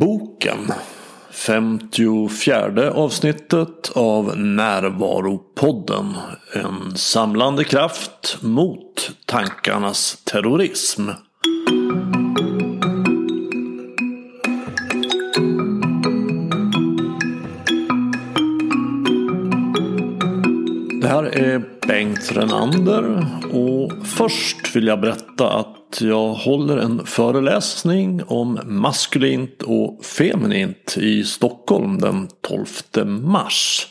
Boken 54 avsnittet av Närvaropodden. En samlande kraft mot tankarnas terrorism. Det här är Bengt Renander och först vill jag berätta att jag håller en föreläsning om maskulint och feminint i Stockholm den 12 mars.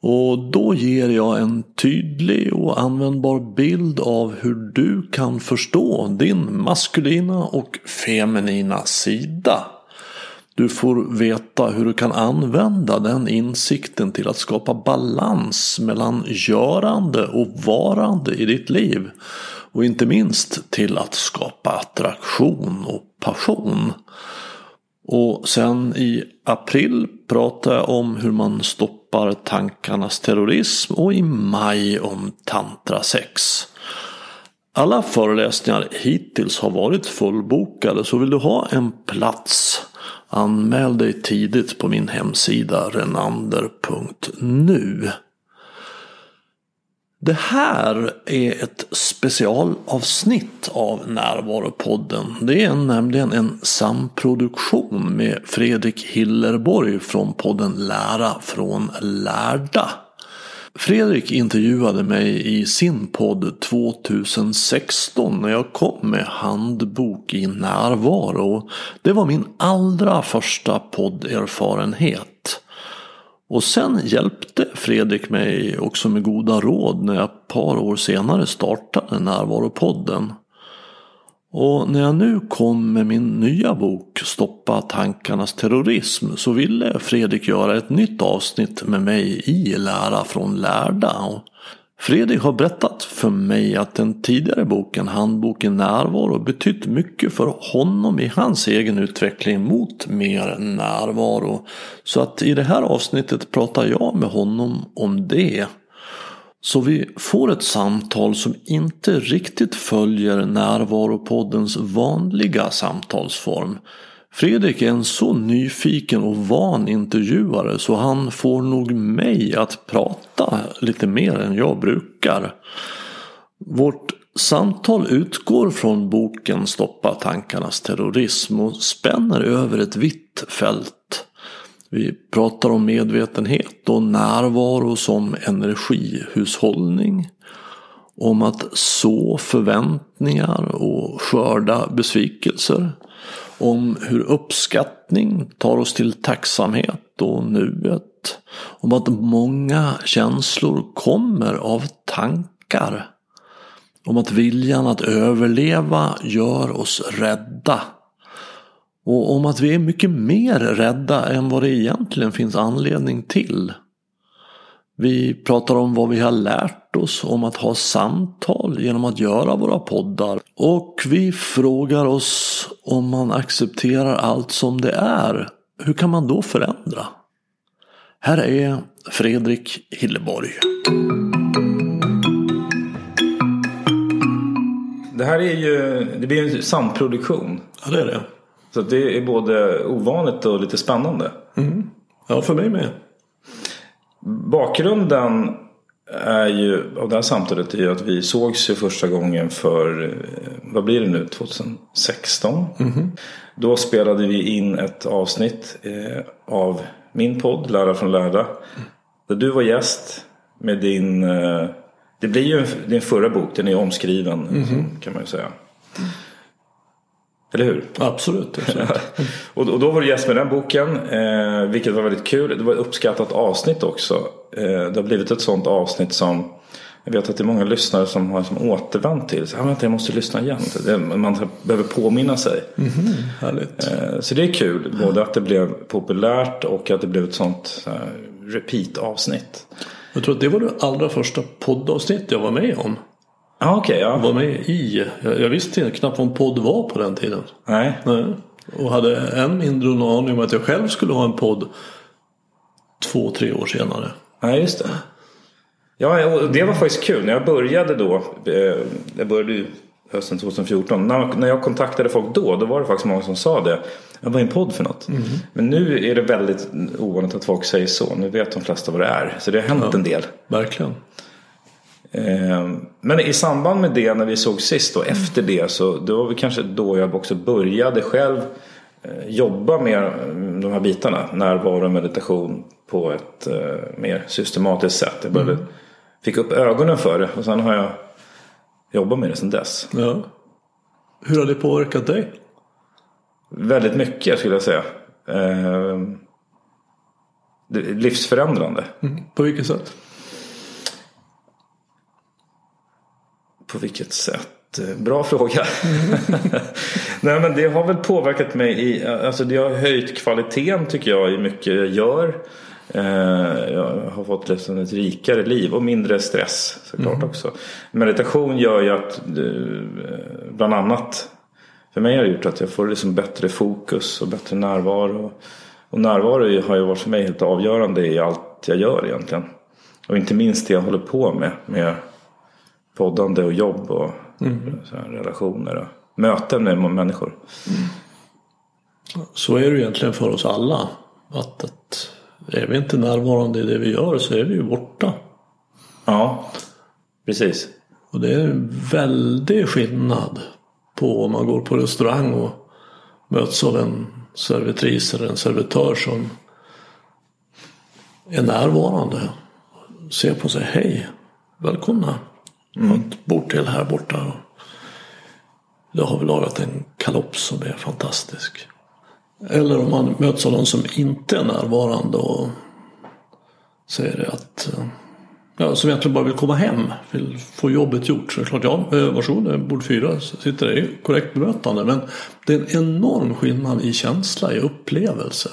Och då ger jag en tydlig och användbar bild av hur du kan förstå din maskulina och feminina sida. Du får veta hur du kan använda den insikten till att skapa balans mellan görande och varande i ditt liv. Och inte minst till att skapa attraktion och passion. Och sen i april pratar jag om hur man stoppar tankarnas terrorism och i maj om tantrasex. Alla föreläsningar hittills har varit fullbokade så vill du ha en plats Anmäl dig tidigt på min hemsida renander.nu. Det här är ett specialavsnitt av Närvaropodden. Det är nämligen en samproduktion med Fredrik Hillerborg från podden Lära från lärda. Fredrik intervjuade mig i sin podd 2016 när jag kom med handbok i närvaro. Det var min allra första podderfarenhet. Och sen hjälpte Fredrik mig också med goda råd när jag ett par år senare startade Närvaropodden. Och när jag nu kom med min nya bok Stoppa tankarnas terrorism så ville Fredrik göra ett nytt avsnitt med mig i Lära från lärda. Och Fredrik har berättat för mig att den tidigare boken, Handboken närvaro, betytt mycket för honom i hans egen utveckling mot mer närvaro. Så att i det här avsnittet pratar jag med honom om det. Så vi får ett samtal som inte riktigt följer Närvaropoddens vanliga samtalsform. Fredrik är en så nyfiken och van intervjuare så han får nog mig att prata lite mer än jag brukar. Vårt samtal utgår från boken Stoppa tankarnas terrorism och spänner över ett vitt fält. Vi pratar om medvetenhet och närvaro som energihushållning. Om att så förväntningar och skörda besvikelser. Om hur uppskattning tar oss till tacksamhet och nuet. Om att många känslor kommer av tankar. Om att viljan att överleva gör oss rädda. Och om att vi är mycket mer rädda än vad det egentligen finns anledning till. Vi pratar om vad vi har lärt oss om att ha samtal genom att göra våra poddar. Och vi frågar oss om man accepterar allt som det är. Hur kan man då förändra? Här är Fredrik Hilleborg. Det här är ju det blir en samproduktion. Ja, det är det. Så det är både ovanligt och lite spännande. Mm. Ja, för mig med. Bakgrunden är ju, av det här samtalet är ju att vi sågs ju första gången för, vad blir det nu, 2016. Mm. Då spelade vi in ett avsnitt eh, av min podd, Lära från lärda. Där du var gäst med din, eh, det blir ju din förra bok, den är omskriven mm. kan man ju säga. Eller hur? Absolut. absolut. och, och, då var du gäst med den boken. Eh, vilket var väldigt kul. Det var ett uppskattat avsnitt också. Eh, det har blivit ett sånt avsnitt som jag vet att det är många lyssnare som har som återvänt till. Så, ah, vänta, jag måste lyssna igen. Det, man behöver påminna sig. Mm -hmm, eh, så det är kul. Både att det blev populärt och att det blev ett sånt så repeat-avsnitt. Jag tror att det var det allra första poddavsnitt jag var med om. Ah, okay, ja. Var med i. Jag, jag visste knappt vad en podd var på den tiden. Nej. Nej. Och hade än mindre någon aning om att jag själv skulle ha en podd två, tre år senare. Nej, just det. Ja, och det var faktiskt kul. När jag började då. Eh, jag började hösten 2014. När, jag kontaktade folk då, då var det faktiskt många som sa det. Vad är en podd för något? Mm. Men nu är det väldigt ovanligt att folk säger så. Nu vet de flesta vad det är. Så det har hänt en del. Verkligen. Eh, Men i samband med det när vi såg sist och efter det så det var väl kanske då jag också började själv eh, jobba med de här bitarna. Närvaro och meditation på ett eh, mer systematiskt sätt. Jag började, fick upp ögonen för det och sen har jag jobbat med det sedan dess. Ja. Hur har det påverkat dig? Väldigt mycket skulle jag säga. Eh, det är livsförändrande. På vilket sätt? På vilket sätt? Eh, Bra fråga. Nej men det har väl påverkat mig i, alltså det har höjt kvaliteten tycker jag i mycket jag gör. Eh, Jag har fått liksom ett rikare liv och mindre stress såklart också. Meditation gör ju att eh, bland annat för mig har det gjort att jag får liksom bättre fokus och bättre närvaro. Och närvaro har ju varit för mig helt avgörande i allt jag gör egentligen. Och inte minst det jag håller på med. Med poddande och jobb och så här, relationer och möten med människor. Så är det egentligen för oss alla. Att, att är vi inte närvarande i det vi gör så är vi ju borta. Ja, precis. Och det är en väldig skillnad på om man går på restaurang och möts av en servitris eller en servitör som är närvarande. Ser på sig, hej, välkomna. Har ett bord till här borta. Jag har vi lagat en kalops som är fantastisk. Eller om man möts av någon som inte är närvarande och säger att eh, Ja, som egentligen bara vill komma hem, vill få jobbet gjort. Så är det klart, ja, eh, varsågod, eh, bord fyra sitter det i korrekt bemötande. Men det är en enorm skillnad i känsla, i upplevelse.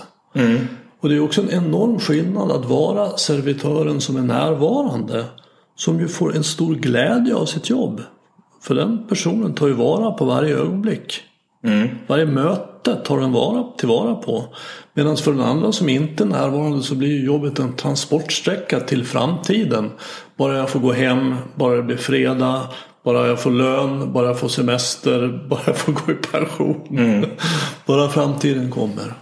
Och det är också en enorm skillnad att vara servitören som är närvarande. Som ju får en stor glädje av sitt jobb. För den personen tar ju vara på varje ögonblick. Varje möte tar den vara, tillvara på. Medan för den andra som inte är närvarande så blir ju jobbet en transportsträcka till framtiden. Bara jag får gå hem, bara det blir fredag, bara jag får lön, bara jag får semester, bara jag får gå i pension. bara framtiden kommer.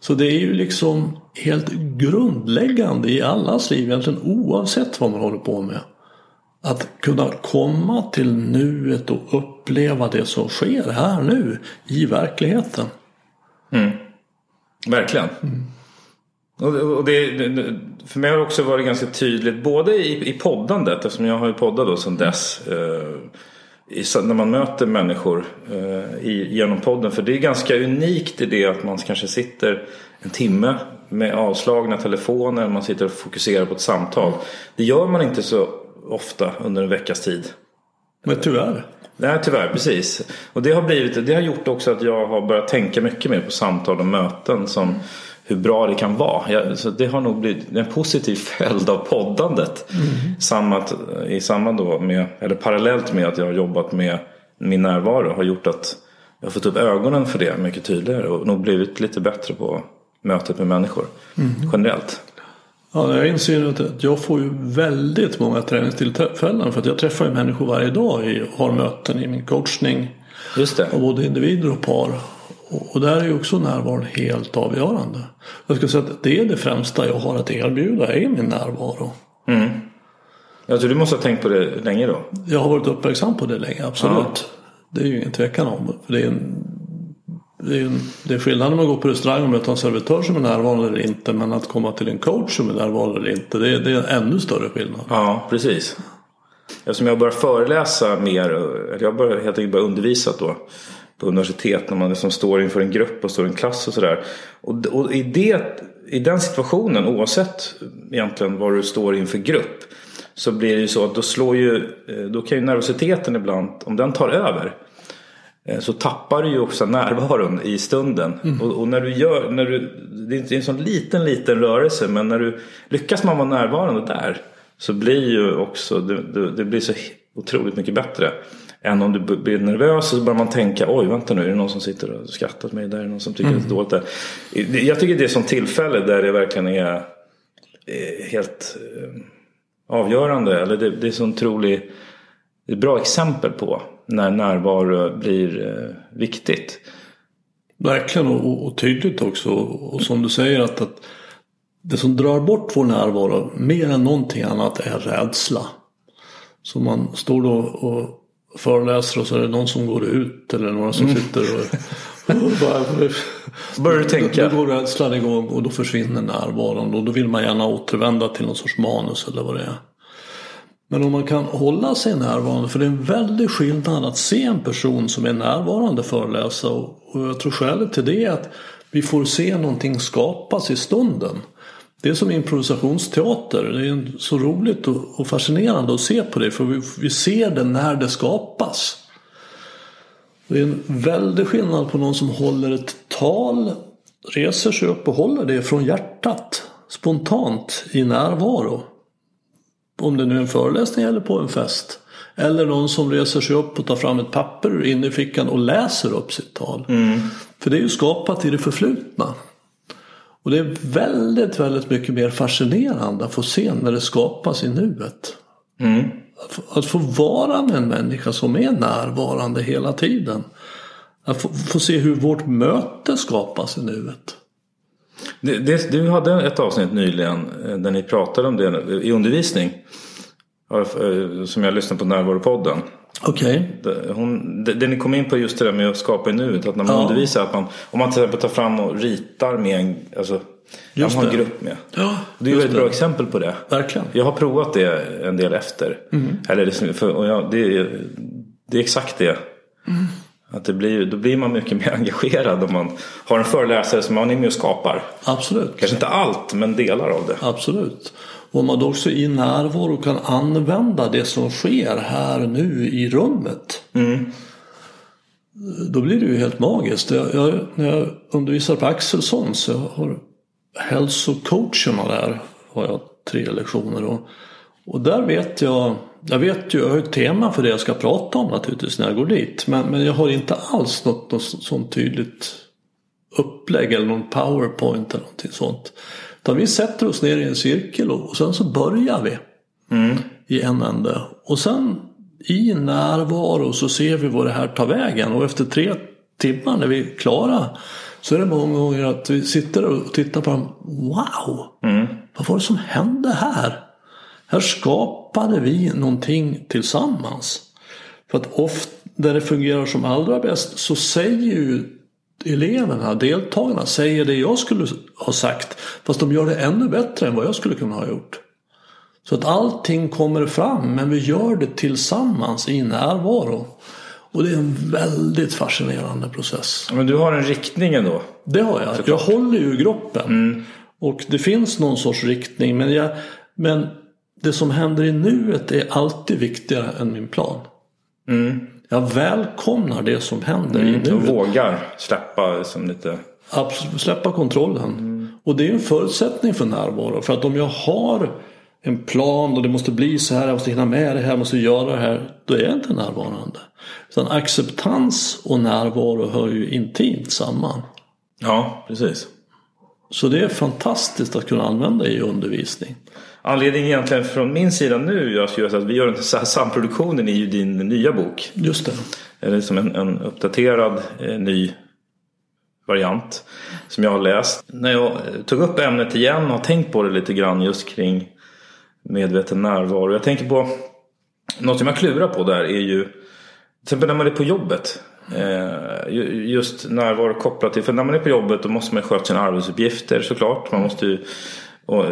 Så det är ju liksom helt grundläggande i allas liv egentligen oavsett vad man håller på med. Att kunna komma till nuet och uppleva det som sker här nu i verkligheten. Verkligen. Och, och det, det, för mig har det också varit ganska tydligt både i, i poddandet eftersom jag har ju poddat då sedan dess. Eh, i, när man möter människor eh, i, genom podden. För det är ganska unikt i det att man kanske sitter en timme med avslagna telefoner. Man sitter och fokuserar på ett samtal. Det gör man inte så ofta under en veckas tid. Men tyvärr. Nej tyvärr, precis. Och det har, blivit, det har gjort också att jag har börjat tänka mycket mer på samtal och möten. Som hur bra det kan vara. Jag, så det har nog blivit en positiv följd av poddandet. Samma, I samband då med, eller parallellt med att jag har jobbat med min närvaro. Har gjort att jag har fått upp ögonen för det mycket tydligare. Och nog blivit lite bättre på mötet med människor. Generellt. Ja, jag inser att jag får ju väldigt många träningstillfällen för att jag träffar ju människor varje dag och har möten i min coachning. Just det. av både individer och par. Och där är ju också närvaron helt avgörande. Jag skulle säga att det är det främsta jag har att erbjuda, är min närvaro. Jag tror du måste ha tänkt på det länge då. Jag har varit uppmärksam på det länge, absolut. Det är ju ingen tvekan om. För det, är en, det, är det är skillnad om man går på restaurang och möter en servitör som är närvarande eller inte. Men att komma till en coach som är närvarande eller inte, det är, det är en ännu större skillnad. Ja, precis. Eftersom jag börjar föreläsa mer, eller jag börjar helt enkelt börja undervisa då på universitet när man liksom står inför en grupp och står i en klass och sådär. Och, och i, det, i den situationen, oavsett egentligen vad du står inför grupp, så blir det ju så att då slår ju, eh, då kan ju nervositeten ibland, om den tar över, så tappar du ju också närvaron i stunden. Och, och när du gör, när du, det är en sån liten, liten rörelse men när du lyckas man vara närvarande där så blir ju också, det, det, blir så otroligt mycket bättre. Än om du blir nervös och så börjar man tänka oj vänta nu är det någon som sitter och skrattar åt mig där, är det någon som tycker det är dåligt där. Jag tycker det är som tillfälle där det verkligen är eh, helt eh, avgörande. Eller det, det är så otroligt det är ett bra exempel på när närvaro blir eh, viktigt. Verkligen och, och tydligt också. Och som du säger att, att det som drar bort vår närvaro mer än någonting annat är rädsla. Så man står då och föreläser och så är det någon som går ut eller några som sitter och, och bara, Börjar du tänka? Då går rädslan igång och då försvinner närvaron och då vill man gärna återvända till någon sorts manus eller vad det är. Men om man kan hålla sig närvarande, för det är en väldig skillnad att se en person som är närvarande föreläsa och, jag tror skälet till det är att vi får se någonting skapas i stunden. Det är som improvisationsteater. Det är så roligt och fascinerande att se på det för vi ser det när det skapas. Det är en väldig skillnad på någon som håller ett tal, reser sig upp och håller det från hjärtat spontant i närvaro. Om det nu är en föreläsning eller på en fest. Eller någon som reser sig upp och tar fram ett papper ur innerfickan och läser upp sitt tal. Mm. För det är ju skapat i det förflutna. Och det är väldigt, väldigt mycket mer fascinerande att få se när det skapas i nuet. Mm. Att få vara med en människa som är närvarande hela tiden. Att få, få se hur vårt möte skapas i nuet. Det, det, du hade ett avsnitt nyligen eh, där ni pratade om det i undervisning. Eh, som jag lyssnade på Närvaropodden. Okej. Okay. Det, det ni kom in på just det där med att skapa i nuet. Att när man ja. undervisar, att man, om man till exempel tar fram och ritar med en, alltså, Just man har en grupp med. Ja, det är ett bra exempel på det. Verkligen. Jag har provat det en del efter. Mm. Eller, för, och jag, det, är, det är exakt det. Mm. Att det blir, då blir man mycket mer engagerad om man har en föreläsare som man är med och skapar. Absolut. Kanske inte allt, men delar av det. Absolut. Och om man då också i närvaro kan använda det som sker här nu i rummet. Mm. Då blir det ju helt magiskt. Jag, jag, när jag undervisar på Axelsson så har hälsocoacherna där har jag tre lektioner. Och, och där vet jag, jag vet ju, jag har ett tema för det jag ska prata om naturligtvis när jag går dit. Men, men jag har inte alls något, något sånt tydligt upplägg eller någon powerpoint eller någonting sånt. Utan vi sätter oss ner i en cirkel och, och sen så börjar vi mm. i en ände. Och sen i närvaro så ser vi vad det här tar vägen och efter tre timmar när vi är klara så är det många gånger att vi sitter och tittar på dem. Wow! Mm. Vad var det som hände här? Här skapade vi någonting tillsammans. För att ofta där det fungerar som allra bäst så säger ju eleverna, deltagarna, säger det jag skulle ha sagt. Fast de gör det ännu bättre än vad jag skulle kunna ha gjort. Så att allting kommer fram men vi gör det tillsammans i närvaro. Och det är en väldigt fascinerande process. Men du har en riktning ändå? Det har jag. Jag håller ju gruppen. Mm. Och det finns någon sorts riktning. Men, jag, men det som händer i nuet är alltid viktigare än min plan. Mm. Jag välkomnar det som händer mm, i nuet. Och vågar släppa som lite... Absolut, släppa kontrollen. Mm. Och det är en förutsättning för närvaro. För att om jag har en plan och det måste bli så här, jag måste hinna med det här, jag måste göra det här. Då är jag inte närvarande. Utan acceptans och närvaro hör ju intimt samman. Ja, precis. Så det är fantastiskt att kunna använda i undervisning. Anledningen egentligen från min sida nu är att vi gör den här samproduktionen i din nya bok. Just det. Eller som en, en uppdaterad eh, ny variant som jag har läst. När jag tog upp ämnet igen och har tänkt på det lite grann just kring medveten närvaro. Jag tänker på något som jag klurar på där är ju till exempel när man är på jobbet. Eh, just närvaro kopplat till, för när man är på jobbet då måste man sköta sina arbetsuppgifter såklart. Man måste ju, och,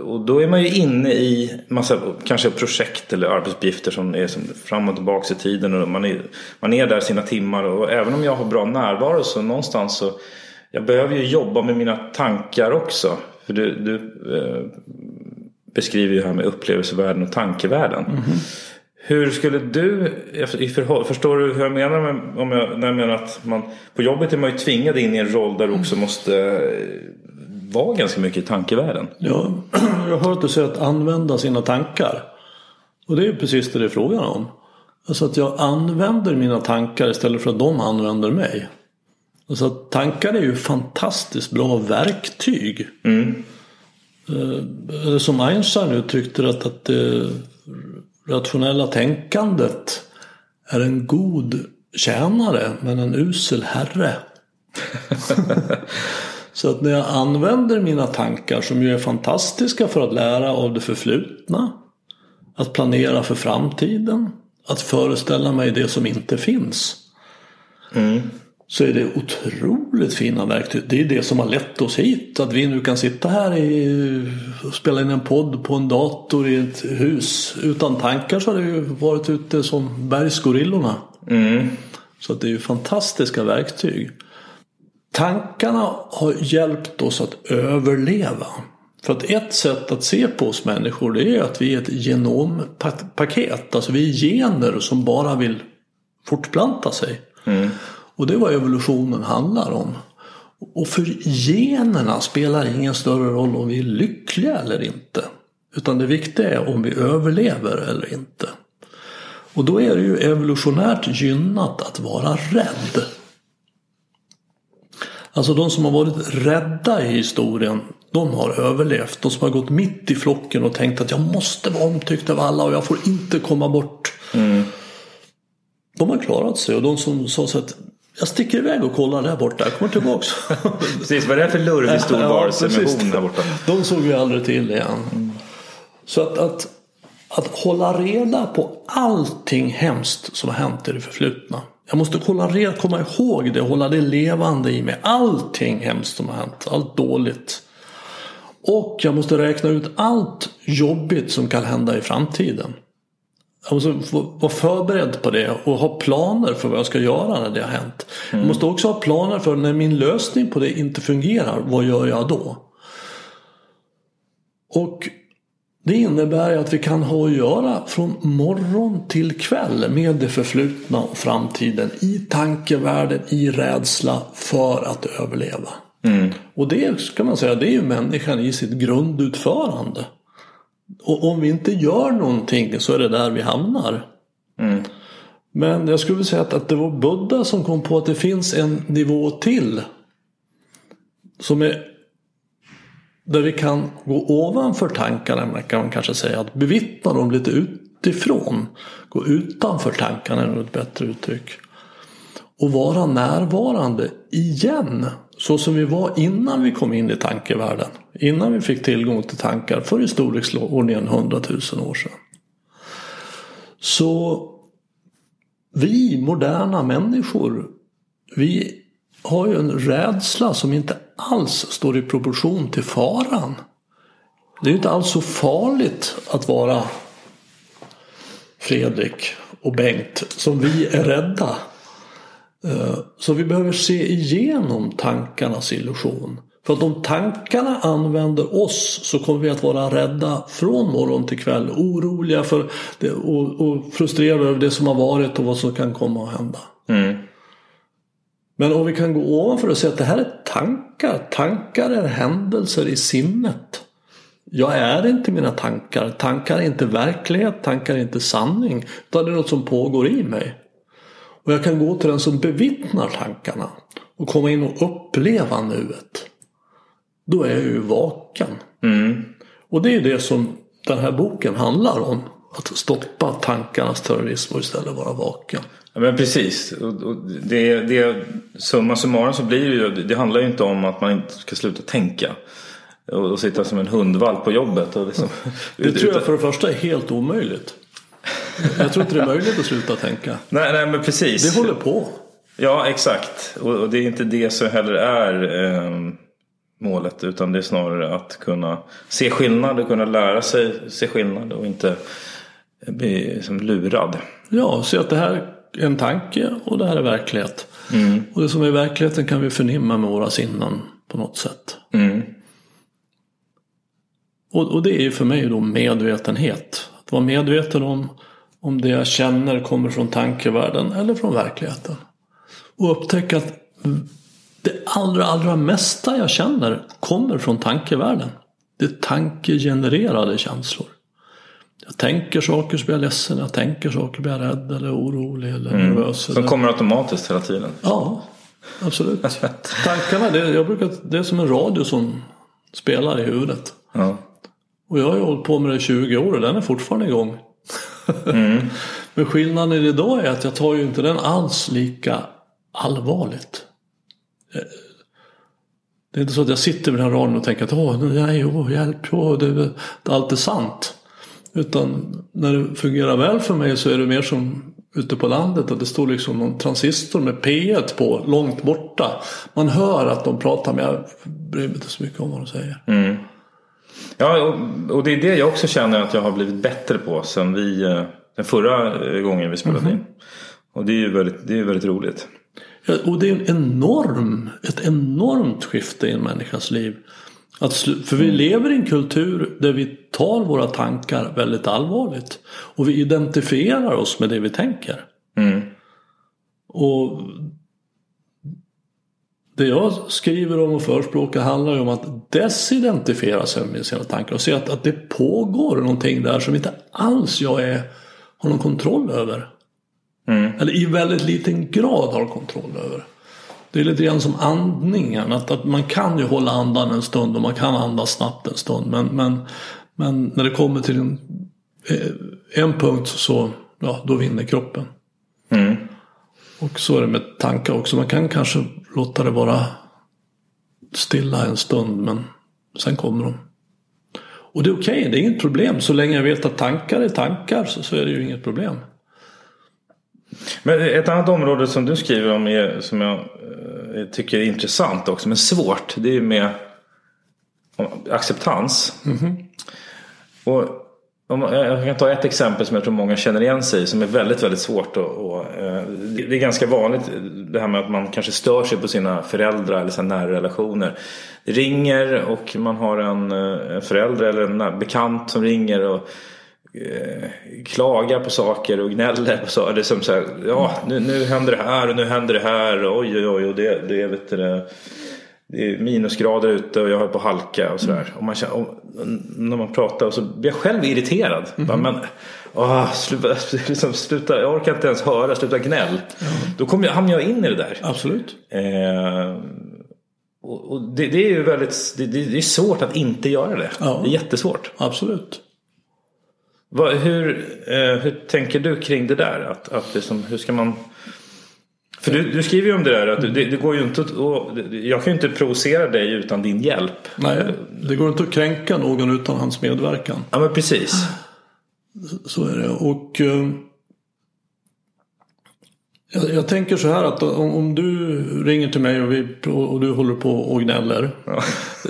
och då är man ju inne i massa kanske projekt eller arbetsuppgifter som är som fram och tillbaka i tiden. Och man, är, man är där sina timmar och även om jag har bra närvaro så någonstans så jag behöver ju jobba med mina tankar också. För du, du eh, beskriver ju här med upplevelsevärlden och tankevärlden. Mm. Hur skulle du, förstår du hur jag menar med, om jag, när jag menar att man på jobbet är man ju tvingad in i en roll där du också måste eh, vara ganska mycket i tankevärlden. Ja, jag har hört dig säga att använda sina tankar. Och det är ju precis det det är frågan om. Alltså att jag använder mina tankar istället för att de använder mig. Alltså att tankar är ju fantastiskt bra verktyg. Mm. Eh, som Einstein uttryckte att, att det rationella tänkandet är en god tjänare men en usel herre. Så att när jag använder mina tankar som ju är fantastiska för att lära av det förflutna. Att planera för framtiden. Att föreställa mig det som inte finns. Mm. Så är det otroligt fina verktyg. Det är det som har lett oss hit. Att vi nu kan sitta här i, och spela in en podd på en dator i ett hus. Utan tankar så har det ju varit ute som bergsgorillorna. Mm. Så det är ju fantastiska verktyg. Tankarna har hjälpt oss att överleva. För att ett sätt att se på oss människor det är att vi är ett genompaket. Alltså vi är gener som bara vill fortplanta sig. Mm. Och det är vad evolutionen handlar om. Och för generna spelar ingen större roll om vi är lyckliga eller inte. Utan det viktiga är om vi överlever eller inte. Och då är det ju evolutionärt gynnat att vara rädd. Alltså de som har varit rädda i historien, de har överlevt. De som har gått mitt i flocken och tänkt att jag måste vara omtyckt av alla och jag får inte komma bort. Mm. De har klarat sig och de som sa så att jag sticker iväg och kollar där borta, jag kommer tillbaks. Precis, vad är det för lurvig stor varelse med horn där borta? De såg vi aldrig till igen. Så att, att, att hålla reda på allting hemskt som har hänt i det förflutna. Jag måste kolla reda, komma ihåg det och hålla det levande i mig. Allting hemskt som har hänt, allt dåligt. Och jag måste räkna ut allt jobbigt som kan hända i framtiden. Jag måste vara förberedd på det och ha planer för vad jag ska göra när det har hänt. Jag måste också ha planer för när min lösning på det inte fungerar, vad gör jag då? Och det innebär att vi kan ha att göra från morgon till kväll med det förflutna och framtiden i tankevärlden, i rädsla för att överleva. Och det ska man säga, det är ju människan i sitt grundutförande. Och om vi inte gör någonting så är det där vi hamnar. Men jag skulle vilja säga att, att det var Buddha som kom på att det finns en nivå till. Som är där vi kan gå ovanför tankarna, kan man kanske säga. Att bevittna dem lite utifrån. Gå utanför tankarna är nog ett bättre uttryck. Och vara närvarande igen. Så som vi var innan vi kom in i tankevärlden. Innan vi fick tillgång till tankar för i storleksordningen 100 000 år sedan. Så vi moderna människor, vi har ju en rädsla som inte alls står i proportion till faran. Det är inte alls så farligt att vara Fredrik och Bengt som vi är rädda. Eh, så vi behöver se igenom tankarnas illusion. För att om tankarna använder oss så kommer vi att vara rädda från morgon till kväll. Oroliga för det och, och frustrerade över det som har varit och vad som kan komma att hända. Mm. Men om vi kan gå ovanför och säga att det här är tankar. Tankar är händelser i sinnet. Jag är inte mina tankar. Tankar är inte verklighet. Tankar är inte sanning. Utan det är något som pågår i mig. Och jag kan gå till den som bevittnar tankarna. Och komma in och uppleva nuet. Då är jag ju vaken. Mm. Och det är det som den här boken handlar om. Att stoppa tankarnas terrorism och istället vara vaken. Ja, men precis. Och, det, det, summa summarum så blir det ju, det handlar ju inte om att man inte ska sluta tänka. Och, och sitta som en hundvalp på jobbet. Och liksom, Det tror jag för det första är helt omöjligt. Jag tror inte det är möjligt att sluta tänka. Nej, nej men precis. Det håller på. Ja, exakt. Och, och det är inte det som heller är eh, målet. Utan det är snarare att kunna se skillnad och kunna lära sig se skillnad. Och inte bli som lurad. Ja, se att det här är en tanke och det här är verklighet. Och det som är verkligheten kan vi förnimma med våra sinnen på något sätt. Mm. Och, och det är ju för mig då medvetenhet. Att vara medveten om om det jag känner kommer från tankevärlden eller från verkligheten. Och upptäcka att det allra, allra mesta jag känner kommer från tankevärlden. Det är tankegenererade känslor. Jag tänker saker så blir jag ledsen, jag tänker saker så blir jag rädd eller orolig eller nervös. Som Eller... kommer automatiskt hela tiden. Ja, absolut. Tankarna, det, jag brukar, det är som en radio som spelar i huvudet. Ja. Och jag har ju hållit på med det i 20 år och den är fortfarande igång. Men skillnaden idag är att jag tar ju inte den alls lika allvarligt. Eh, det är inte så att jag sitter vid den här radion och tänker att åh, nej, åh, hjälp, åh, det, det, allt är sant. Utan när det fungerar väl för mig så är det mer som ute på landet att det står liksom någon transistor med P1 på långt borta. Man hör att de pratar men jag bryr mig inte så mycket om vad de säger. Mm. Ja, och, och, det är det jag också känner att jag har blivit bättre på sen vi, eh, den förra gången vi spelade mm in. Och det är ju väldigt, det är väldigt roligt. Ja, och det är en enorm, ett enormt skifte i en människas liv. Att, för vi lever i en kultur där vi tar våra tankar väldigt allvarligt. Och vi identifierar oss med det vi tänker. Mm. Och det jag skriver om och förespråkar handlar ju om att desidentifiera sig med sina tankar och se att, att det pågår någonting där som inte alls jag är, har någon kontroll över. Mm. Eller i väldigt liten grad har kontroll över. Det är lite grann som andningen. Att, att man kan ju hålla andan en stund och man kan andas snabbt en stund. Men, men, men när det kommer till en, eh, en punkt så ja, då vinner kroppen. Mm. Och så är det med tankar också. Man kan kanske låta det vara stilla en stund men sen kommer de. Och det är okej, okay, det är inget problem. Så länge jag vet att tankar är tankar så, så är det ju inget problem. Men ett annat område som du skriver om är, som jag eh, tycker är intressant också men svårt. Det är med acceptans. Mm -hmm. Och jag kan ta ett exempel som jag tror många känner igen sig i som är väldigt, väldigt svårt. Och, och, eh, det är ganska vanligt det här med att man kanske stör sig på sina föräldrar eller sina nära relationer. Det ringer och man har en, eh, en förälder eller en bekant som ringer och eh, klagar på saker och gnäller på saker. Det är som så här, ja nu, nu händer det här och nu händer det här. Och oj oj oj. Och det, det, vet du, det är minusgrader ute och jag har på halka och sådär. Och, man känner, och när man pratar så blir jag själv irriterad. Mm -hmm. men, åh, sluta, liksom, sluta, jag orkar inte ens höra, sluta gnäll. Mm. Då kommer jag, hamnar jag in i det där. Absolut. Eh, och, och det, det, är ju väldigt, det, det, är svårt att inte göra det. Ja. Det är jättesvårt. Absolut. Vad, hur, eh, hur tänker du kring det där? Att, att liksom, hur ska man för du, du, skriver ju om det där att det, det går ju inte att, jag kan ju inte provocera dig utan din hjälp. Nej, det går inte att kränka någon utan hans medverkan. Ja men precis. Så är det. Och eh, jag, jag, tänker så här att om, om, du ringer till mig och, vi, och du håller på och gnäller. Ja.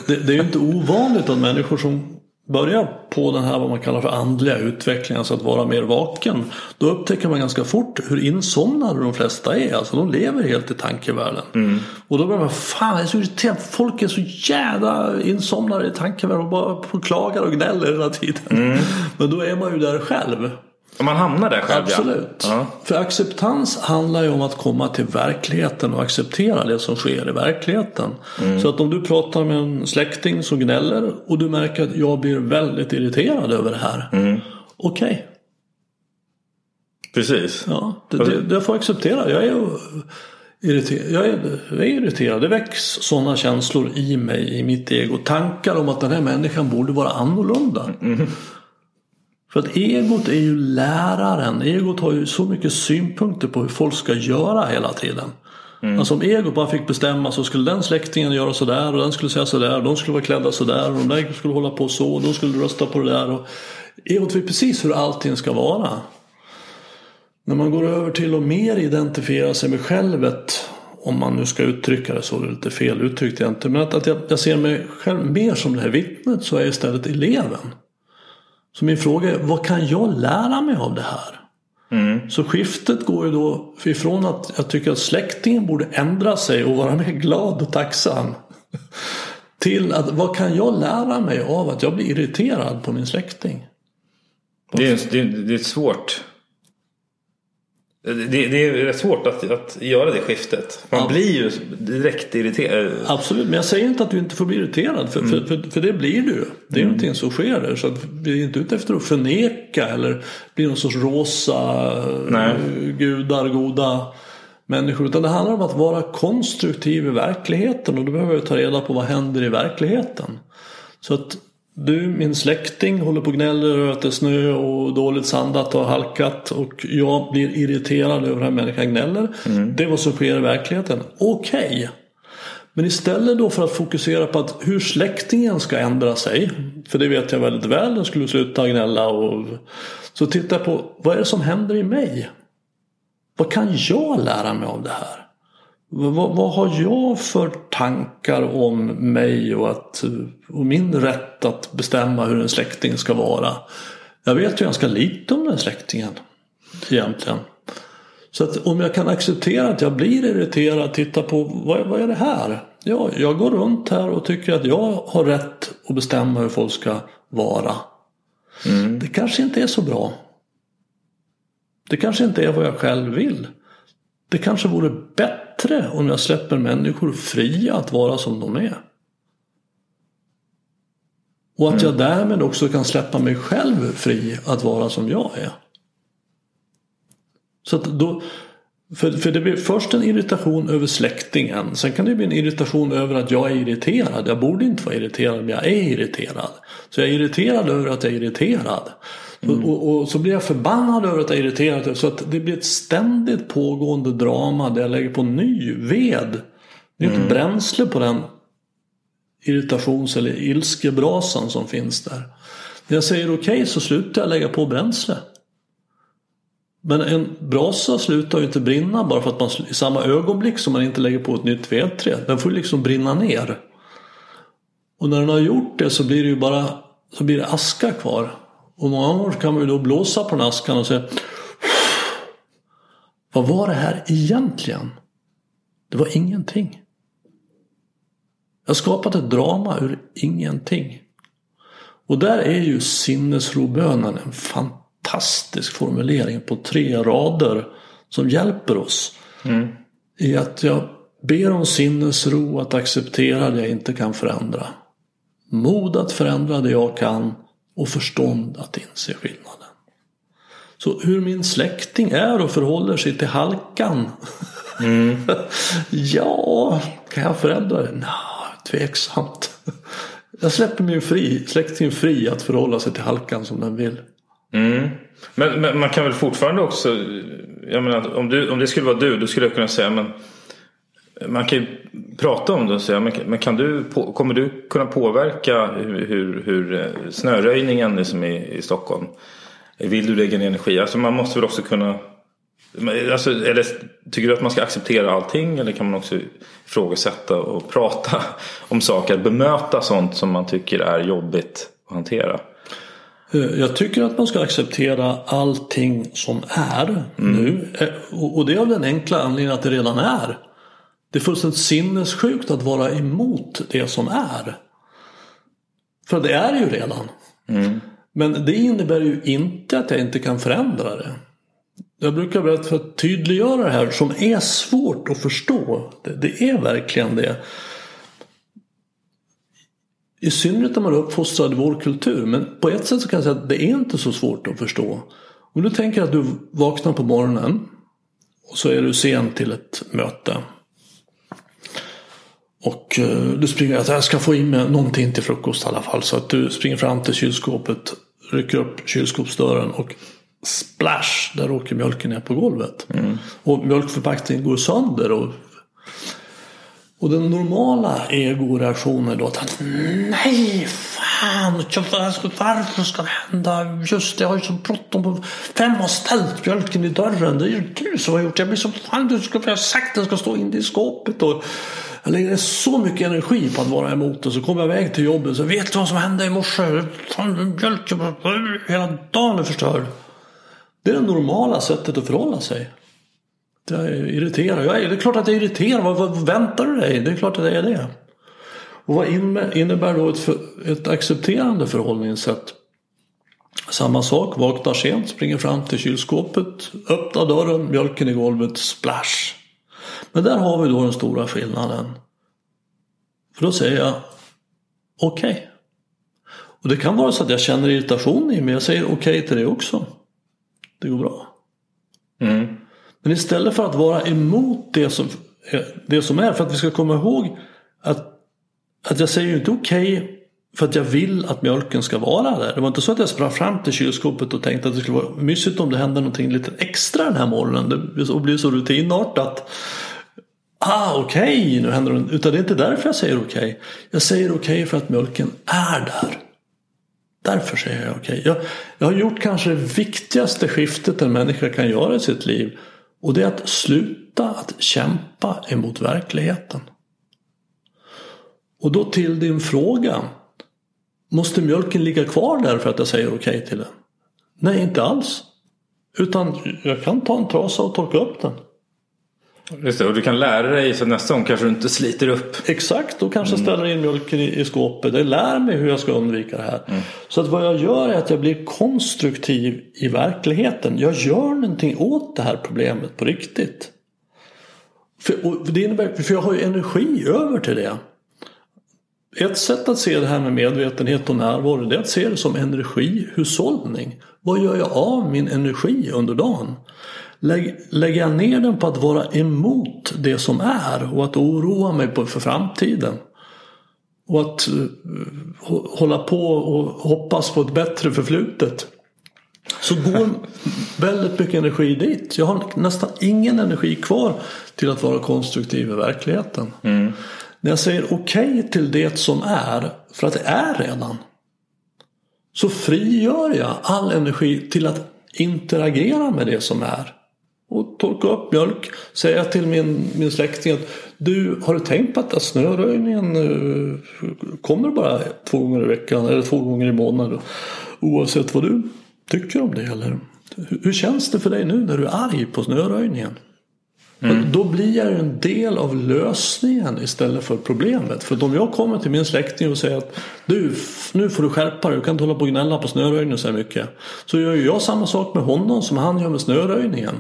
Det, det, är ju inte ovanligt att människor som börjar på den här vad man kallar för andliga utvecklingen, alltså att vara mer vaken. Då upptäcker man ganska fort hur insomnade de flesta är. Alltså de lever helt i tankevärlden. Mm. Och då börjar man, fan jag är så irriterad. Folk är så jävla insomnade i tankevärlden och bara klagar och gnäller hela tiden. Mm. Men då är man ju där själv. Och man hamnar där själv Absolut. Ja. För acceptans handlar ju om att komma till verkligheten och acceptera det som sker i verkligheten. Mm. Så att om du pratar med en släkting som gnäller och du märker att jag blir väldigt irriterad över det här. Mm. Okej. Okay. Precis. Ja, det, det, det får jag acceptera. Jag är irriterad. Jag är, jag är irriterad. Det väcks sådana känslor i mig, i mitt ego. Tankar om att den här människan borde vara annorlunda. Mm. För att egot är ju läraren. Egot har ju så mycket synpunkter på hur folk ska göra hela tiden. Mm. Alltså om egot bara fick bestämma så skulle den släktingen göra sådär och den skulle säga sådär. De skulle vara klädda sådär och de där skulle hålla på så och de skulle rösta på det där. Och egot vet precis hur allting ska vara. När man går över till att mer identifiera sig med självet om man nu ska uttrycka det så, det är lite fel uttryckt egentligen. Men att, att jag, jag ser mig själv mer som det här vittnet så är jag istället eleven. Så min fråga är, vad kan jag lära mig av det här? Mm. Så skiftet går ju då ifrån att jag tycker att släktingen borde ändra sig och vara mer glad och tacksam. Till att vad kan jag lära mig av att jag blir irriterad på min släkting? Det är, det det är svårt. Det, det, är rätt svårt att, att göra det skiftet. Man ja. blir ju direkt irriterad. Absolut, men jag säger inte att du inte får bli irriterad. För, mm. för, för, för, det blir du. Det är mm. någonting som sker där. Så vi är inte ute efter att förneka eller bli någon sorts rosa Nej. gudar, goda människor. Utan det handlar om att vara konstruktiv i verkligheten. Och då behöver vi ta reda på vad händer i verkligheten. Så att du, min släkting håller på och gnäller över att det är snö och dåligt sandat och halkat och jag blir irriterad över att människan gnäller. Mm. Det är vad som sker i verkligheten. Okej. Okay. Men istället då för att fokusera på att hur släktingen ska ändra sig. För det vet jag väldigt väl. Den skulle sluta gnälla. Och, så titta på vad är det som händer i mig? Vad kan jag lära mig av det här? Vad, vad, har jag för tankar om mig och, att, och min rätt att bestämma hur en släkting ska vara? Jag vet ju ganska lite om den släktingen egentligen. Så att om jag kan acceptera att jag blir irriterad, titta på vad, vad är det här? Ja, jag går runt här och tycker att jag har rätt att bestämma hur folk ska vara. Mm. Det kanske inte är så bra. Det kanske inte är vad jag själv vill. Det kanske vore bättre om jag släpper människor fria att vara som de är. Och att jag därmed också kan släppa mig själv fri att vara som jag är. Så att då, för, för det blir först en irritation över släktingen. Sen kan det bli en irritation över att jag är irriterad. Jag borde inte vara irriterad men jag är irriterad. Så jag är irriterad över att jag är irriterad. Mm. Och, och, så blir jag förbannad över att jag är irriterad. Så att det blir ett ständigt pågående drama där jag lägger på ny ved. Nytt mm. bränsle på den irritations eller ilskebrasan som finns där. När jag säger okej okay, så slutar jag lägga på bränsle. Men en brasa slutar ju inte brinna bara för att man i samma ögonblick som man inte lägger på ett nytt vedträ. Den får liksom brinna ner. Och när den har gjort det så blir det ju bara så blir det aska kvar. Och många gånger kan man då blåsa på den askan och säga Vad var det här egentligen? Det var ingenting. Jag har skapat ett drama ur ingenting. Och där är ju sinnesrobönen en fantastisk formulering på tre rader som hjälper oss. Mm. I att jag ber om sinnesro att acceptera det jag inte kan förändra. Mod att förändra det jag kan och förstånd att inse skillnaden. Så hur min släkting är och förhåller sig till halkan. Mm. ja, kan jag förändra det? Nej, tveksamt. Jag släpper min fri, släkting fri att förhålla sig till halkan som den vill. Mm. Men, men, man kan väl fortfarande också, jag menar, om, du, om det skulle vara du, då skulle jag kunna säga men man kan ju prata om det och säga, men kan du, kommer du kunna påverka hur, hur, eh, snöröjningen liksom i, i Stockholm? Vill du lägga ner energi? Alltså man måste väl också kunna Alltså, eller, tycker du att man ska acceptera allting eller kan man också ifrågasätta och prata om saker, bemöta sånt som man tycker är jobbigt att hantera? Eh, jag tycker att man ska acceptera allting som är mm. nu. Eh, och det är av den enkla anledningen att det redan är. Det är fullständigt sinnessjukt att vara emot det som är. För det är ju redan. Mm. Men det innebär ju inte att jag inte kan förändra det. Jag brukar berätta för att tydliggöra det här som är svårt att förstå. Det, det är verkligen det. I synnerhet när man är uppfostrad i vår kultur. Men på ett sätt så kan jag säga att det är inte så svårt att förstå. Om du tänker att du vaknar på morgonen och så är du sen till ett möte. Och eh, du springer att jag ska få in mig någonting till frukost i alla fall. Så att du springer fram till kylskåpet, rycker upp kylskåpsdörren och splash, där åker mjölken ner på golvet. Mm. Och mjölkförpackningen går sönder. Och, och den normala egoreaktionen är då att nej, fan, varför ska det hända? Just det, jag har ju så bråttom. Vem har ställt mjölken i dörren? Det är ju du som har gjort det. Jag blir så fan, du skulle ha sagt att den ska stå inne i skåpet. Och, jag lägger så mycket energi på att vara emot det. Så kommer jag iväg till jobbet. Så vet du vad som hände i morse? Hela dagen är förstörd. Det är det normala sättet att förhålla sig. Jag är irriterad. Jag är, det är klart att jag är irriterad. Vad, vad väntar du dig? Det är klart att jag är det. Och vad innebär då ett, ett accepterande förhållningssätt? Samma sak, vaknar sent, springer fram till kylskåpet, öppnar dörren, mjölken i golvet, splash. Men där har vi då den stora skillnaden. För då säger jag okej. Okay. Och det kan vara så att jag känner irritation i mig, men jag säger okej okay till det också. Det går bra. Mm. Men istället för att vara emot det som, det som är, för att vi ska komma ihåg att, att jag säger ju inte okej okay för att jag vill att mjölken ska vara där. Det var inte så att jag sprang fram till kylskåpet och tänkte att det skulle vara mysigt om det hände någonting lite extra den här morgonen. Det blir så rutinartat. Ah, okej, okay, nu händer det. Utan det är inte därför jag säger okej. Okay. Jag säger okej okay för att mjölken är där. Därför säger jag okej. Jag, jag har gjort kanske det viktigaste skiftet en människa kan göra i sitt liv. Och det är att sluta att kämpa emot verkligheten. Och då till din fråga. Måste mjölken ligga kvar där för att jag säger okej okay till den? Nej, inte alls. Utan jag kan ta en trasa och torka upp den. Just det, och du kan lära dig så nästa gång kanske du inte sliter upp. Exakt, då kanske mm. ställer in mjölken i, i skåpet. Jag lär mig hur jag ska undvika det här. Mm. Så att vad jag gör är att jag blir konstruktiv i verkligheten. Jag gör någonting åt det här problemet på riktigt. För, det innebär, för jag har ju energi över till det. Ett sätt att se det här med medvetenhet och närvaro det är att se det som energihushållning. Vad gör jag av min energi under dagen? Lägger jag ner den på att vara emot det som är och att oroa mig för framtiden? Och att uh, hålla på och hoppas på ett bättre förflutet. Så går väldigt mycket energi dit. Jag har nästan ingen energi kvar till att vara konstruktiv i verkligheten. Mm. När jag säger okej okay till det som är, för att det är redan. Så frigör jag all energi till att interagera med det som är. Och torka upp mjölk. Säga till min, min släkting att du har du tänkt på att snöröjningen uh, kommer bara två gånger i veckan eller två gånger i månaden. Oavsett vad du tycker om det. Eller hur, hur känns det för dig nu när du är arg på snöröjningen? Mm. Då blir jag ju en del av lösningen istället för problemet. För om jag kommer till min släkting och säger att du, nu får du skärpa dig, du kan inte hålla på och gnälla på snöröjningen så här mycket. Så gör ju jag samma sak med honom som han gör med snöröjningen.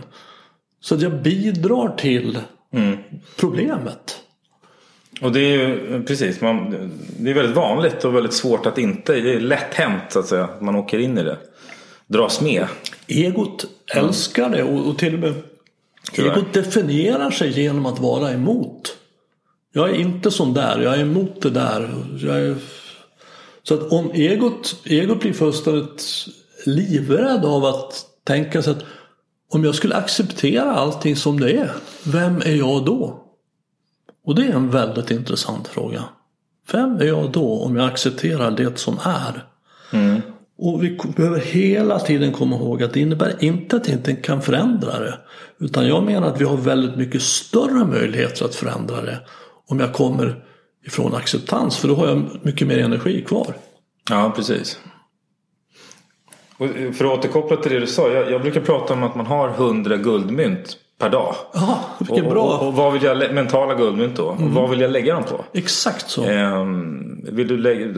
Så att jag bidrar till mm. problemet. Och det är ju precis, man, det är väldigt vanligt och väldigt svårt att inte, det är lätt hänt så att säga, man åker in i det. Dras med. Egot älskar det och, och till och med Tyvärr. Egot definierar sig genom att vara emot. Jag är inte sån där, jag är emot det där. Är... Så att om egot, egot blir fullständigt livrädd av att tänka sig att om jag skulle acceptera allting som det är, vem är jag då? Och det är en väldigt intressant fråga. Vem är jag då om jag accepterar det som är? Mm. Och vi behöver hela tiden komma ihåg att det innebär inte att vi inte kan förändra det. Utan jag menar att vi har väldigt mycket större möjligheter att förändra det om jag kommer ifrån acceptans. För då har jag mycket mer energi kvar. Ja, precis. Och eh, för att återkoppla till det du sa. Jag, jag brukar prata om att man har hundra guldmynt per dag. Ja, vilket bra. Och, och, vad vill jag, mentala guldmynt då. Mm. Och vad vill jag lägga dem på? Exakt så. Um, vill du lägga,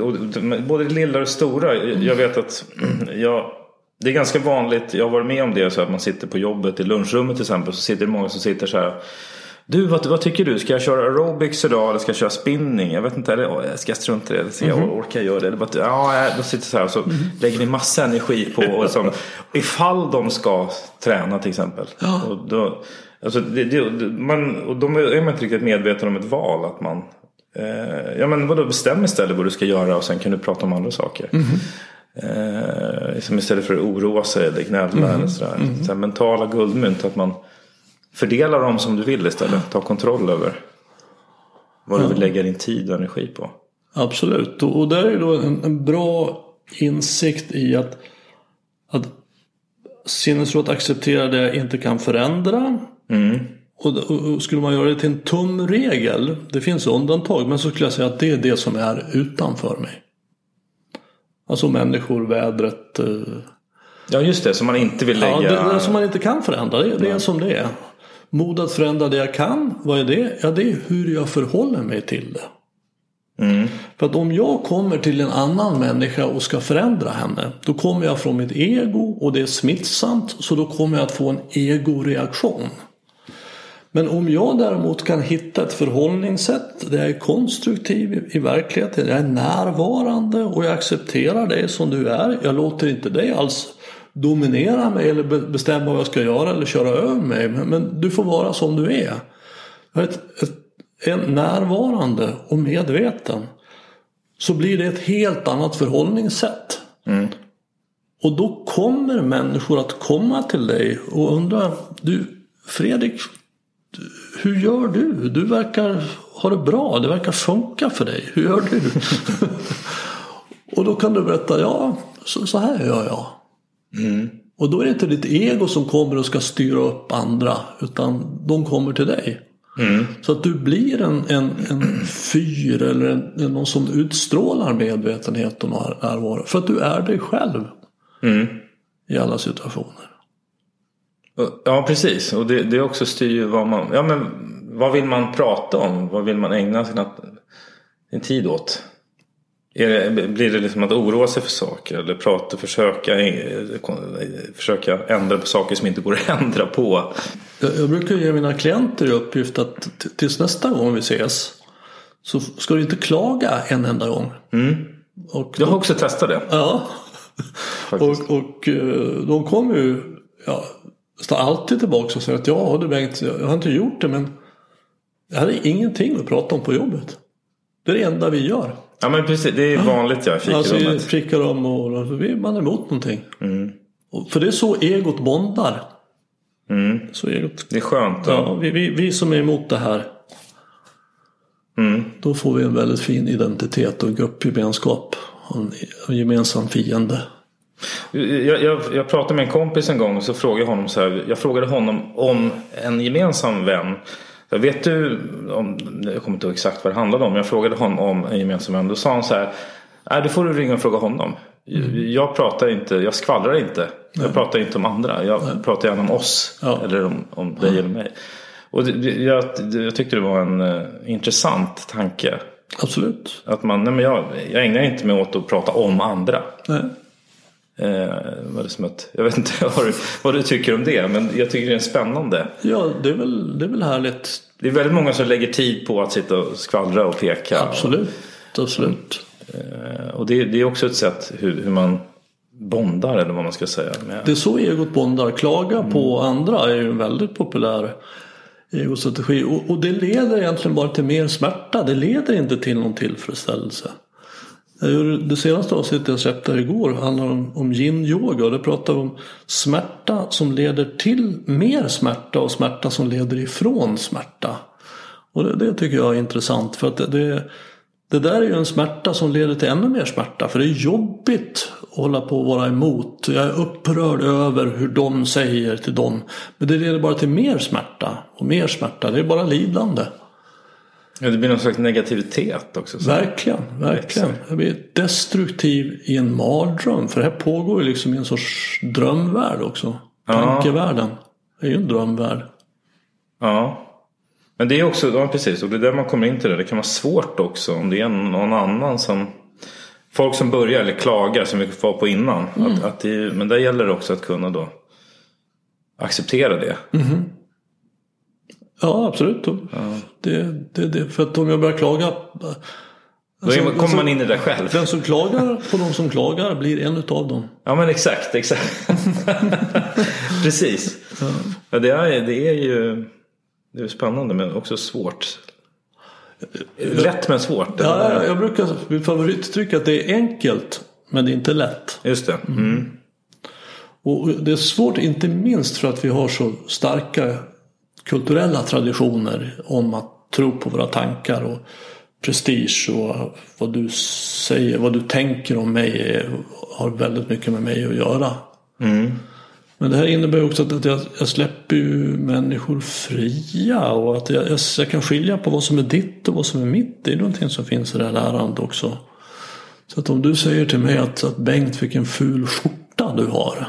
både det lilla och det stora. Mm. Jag vet att jag, det är ganska vanligt. Jag har varit med om det. Så att man sitter på jobbet i lunchrummet till exempel. Så sitter det många som sitter så här. Du, vad, vad, tycker du? Ska jag köra aerobics idag eller ska jag köra spinning? Jag vet inte. Eller, ska jag strunta i det? Ska jag, mm -hmm. Orkar jag göra det? Eller bara, ja, då sitter så här och så mm -hmm. lägger ni massa energi på. Och som, ifall de ska träna till exempel. Ja. Och då, alltså, det, det, man, och då är man inte riktigt medveten om ett val. Att man, eh, ja men vadå, bestäm istället vad du ska göra och sen kan du prata om andra saker. Mm -hmm. eh, som istället för att oroa sig eller gnälla mm -hmm. eller sådär. Mm -hmm. Så mentala guldmynt. Att man Fördela dem som du vill istället. Ta kontroll över vad du vill lägga din tid och energi på. Absolut. Och där är då en, en bra insikt i att, att sinnesro att acceptera det jag inte kan förändra. Mm. Och, och, skulle man göra det till en tumregel, det finns undantag, men så skulle jag säga att det är det som är utanför mig. Alltså människor, vädret. Eh, ja just det, som man inte vill lägga. Ja, det, det som man inte kan förändra, det, det är som det är. Mod att förändra det jag kan, vad är det? Ja, det är hur jag förhåller mig till det. Mm. För att om jag kommer till en annan människa och ska förändra henne då kommer jag från mitt ego och det är smittsamt så då kommer jag att få en egoreaktion. Men om jag däremot kan hitta ett förhållningssätt där jag är konstruktiv i verkligheten, jag är närvarande och jag accepterar dig som du är. Jag låter inte dig alls dominera mig eller bestämma vad jag ska göra eller köra över mig. Men, men du får vara som du är. Ett, ett, en närvarande och medveten. så blir det ett helt annat förhållningssätt. Och då kommer människor att komma till dig och undra, du Fredrik, hur gör du? Du verkar ha det bra, det verkar funka för dig. Hur gör du? och då kan du berätta, ja så, så här gör jag. Och då är det inte ditt ego som kommer och ska styra upp andra utan de kommer till dig. Så att du blir en, en, en fyr eller en, någon som utstrålar medvetenhet och närvaro. För att du är dig själv. I alla situationer. Ja, precis. Och det, det också styr ju vad man... Ja, men vad vill man prata om? Vad vill man ägna sina, sin tid åt? Är det, blir det liksom att oroa sig för saker? Eller prata, försöka, försöka ändra på saker som inte går att ändra på? Jag, brukar ge mina klienter i uppgift att tills nästa gång vi ses så ska du inte klaga en enda gång. Och Jag har också testat det. Ja. Och, och eh, de kommer ju ja, står alltid tillbaka och säger att ja du Bengt, jag har inte gjort det men jag hade ingenting att prata om på jobbet. Det är det enda vi gör. Ja men precis, det är vanligt ja, i Alltså fikarummet. fikarum och vi- man är emot någonting. Och för det är så egot bondar. Så egot, Det är skönt. Ja. ja, vi, vi, vi som är emot det här. Då får vi en väldigt fin identitet och gruppgemenskap. Och en, en gemensam fiende. Jag, jag, jag pratade med en kompis en gång och så frågade jag honom så här. Jag frågade honom om en gemensam vän. Jag vet du, om, jag kommer inte ihåg exakt vad det handlade om. Jag frågade honom om en gemensam vän. Då sa han så här. Nej, då får du ringa och fråga honom. Jag pratar inte, jag skvallrar inte. Jag pratar inte om andra. Jag pratar gärna om oss. Ja. Eller om, om dig eller mig. Och det, det, jag, jag tyckte det var en eh, intressant tanke. Absolut. Att man, nej men jag, jag ägnar inte mig åt att prata om andra. Nej. Eh, var det som ett, jag vet inte vad du, vad du tycker om det men jag tycker det är spännande. Ja, det är, väl, det är väl härligt. Det är väldigt många som lägger tid på att sitta och skvallra och peka. Absolut. Absolut. Eh, och det, det är också ett sätt hur, hur man bondar eller vad man ska säga. Med. Det är så egot bondar. Klaga på andra är ju en väldigt populär egostrategi. Och, och det leder egentligen bara till mer smärta. Det leder inte till någon tillfredsställelse. Jag gjorde- Det senaste avsnittet jag släppte här igår handlar om, om yin-yoga. Och det pratar vi om smärta som leder till mer smärta och smärta som leder ifrån smärta. Och det, det tycker jag är intressant. För att det, det, det där är ju en smärta som leder till ännu mer smärta. För det är jobbigt att hålla på och vara emot. Jag är upprörd över hur de säger till dem. Men det leder bara till mer smärta. Och mer smärta. Det är bara lidande. Ja, det blir någon slags negativitet också. Så. Verkligen, verkligen. Jag blir destruktiv i en mardröm. För det här pågår ju liksom i en sorts drömvärld också. Tankevärlden. Det är ju en drömvärld. Ja. Men det är också, ja precis, och det är där man kommer in till det. Det kan vara svårt också om det är någon annan som Folk som börjar eller klagar som vi var på innan. Att, att det, men där gäller det också att kunna då acceptera det. Ja, absolut. Det, det, det, för att om jag börjar klaga. Då är, man- kommer man in i det själv. Den som klagar på de som klagar blir en utav dem. Ja men exakt, exakt. Precis. Ja, det, är, det är ju det är spännande men också svårt. Lätt men svårt. Ja, jag, jag brukar, mitt favorituttryck är att det är enkelt men det är inte lätt. Just det. Mm. Och det är svårt inte minst för att vi har så starka kulturella traditioner om att tro på våra tankar och prestige och vad du säger, vad du tänker om mig har väldigt mycket med mig att göra. Men det här innebär också att jag, jag släpper ju människor fria och att jag, jag, kan skilja på vad som är ditt och vad som är mitt. Det är någonting som finns i det här lärandet också. Så att om du säger till mig att, att Bengt fick en ful skjorta du har.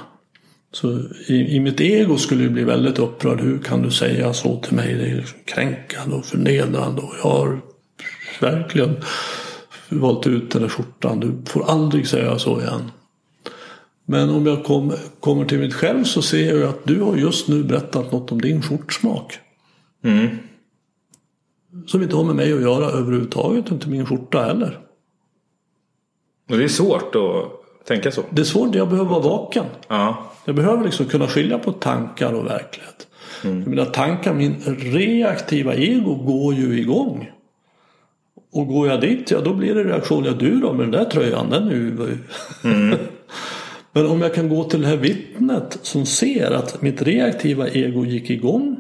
Så i, i mitt ego skulle jag bli väldigt upprörd. Hur kan du säga så till mig? Det är liksom kränkande och förnedrande. Och jag har verkligen valt ut den där skjortan. Du får aldrig säga så igen. Men om jag kom, kommer till mitt själv så ser jag att du har just nu berättat något om din skjortsmak. Som inte har med mig att göra överhuvudtaget. Inte min skjorta heller. Det är svårt att tänka så. Det är svårt. Jag behöver vara vaken. Ja. Jag behöver liksom kunna skilja på tankar och verklighet. För mina tankar, min reaktiva ego går ju igång. Och går jag dit, ja då blir det reaktion. Ja du då med den där tröjan, den är ju... Mm. Men om jag kan gå till det här vittnet som ser att mitt reaktiva ego gick igång.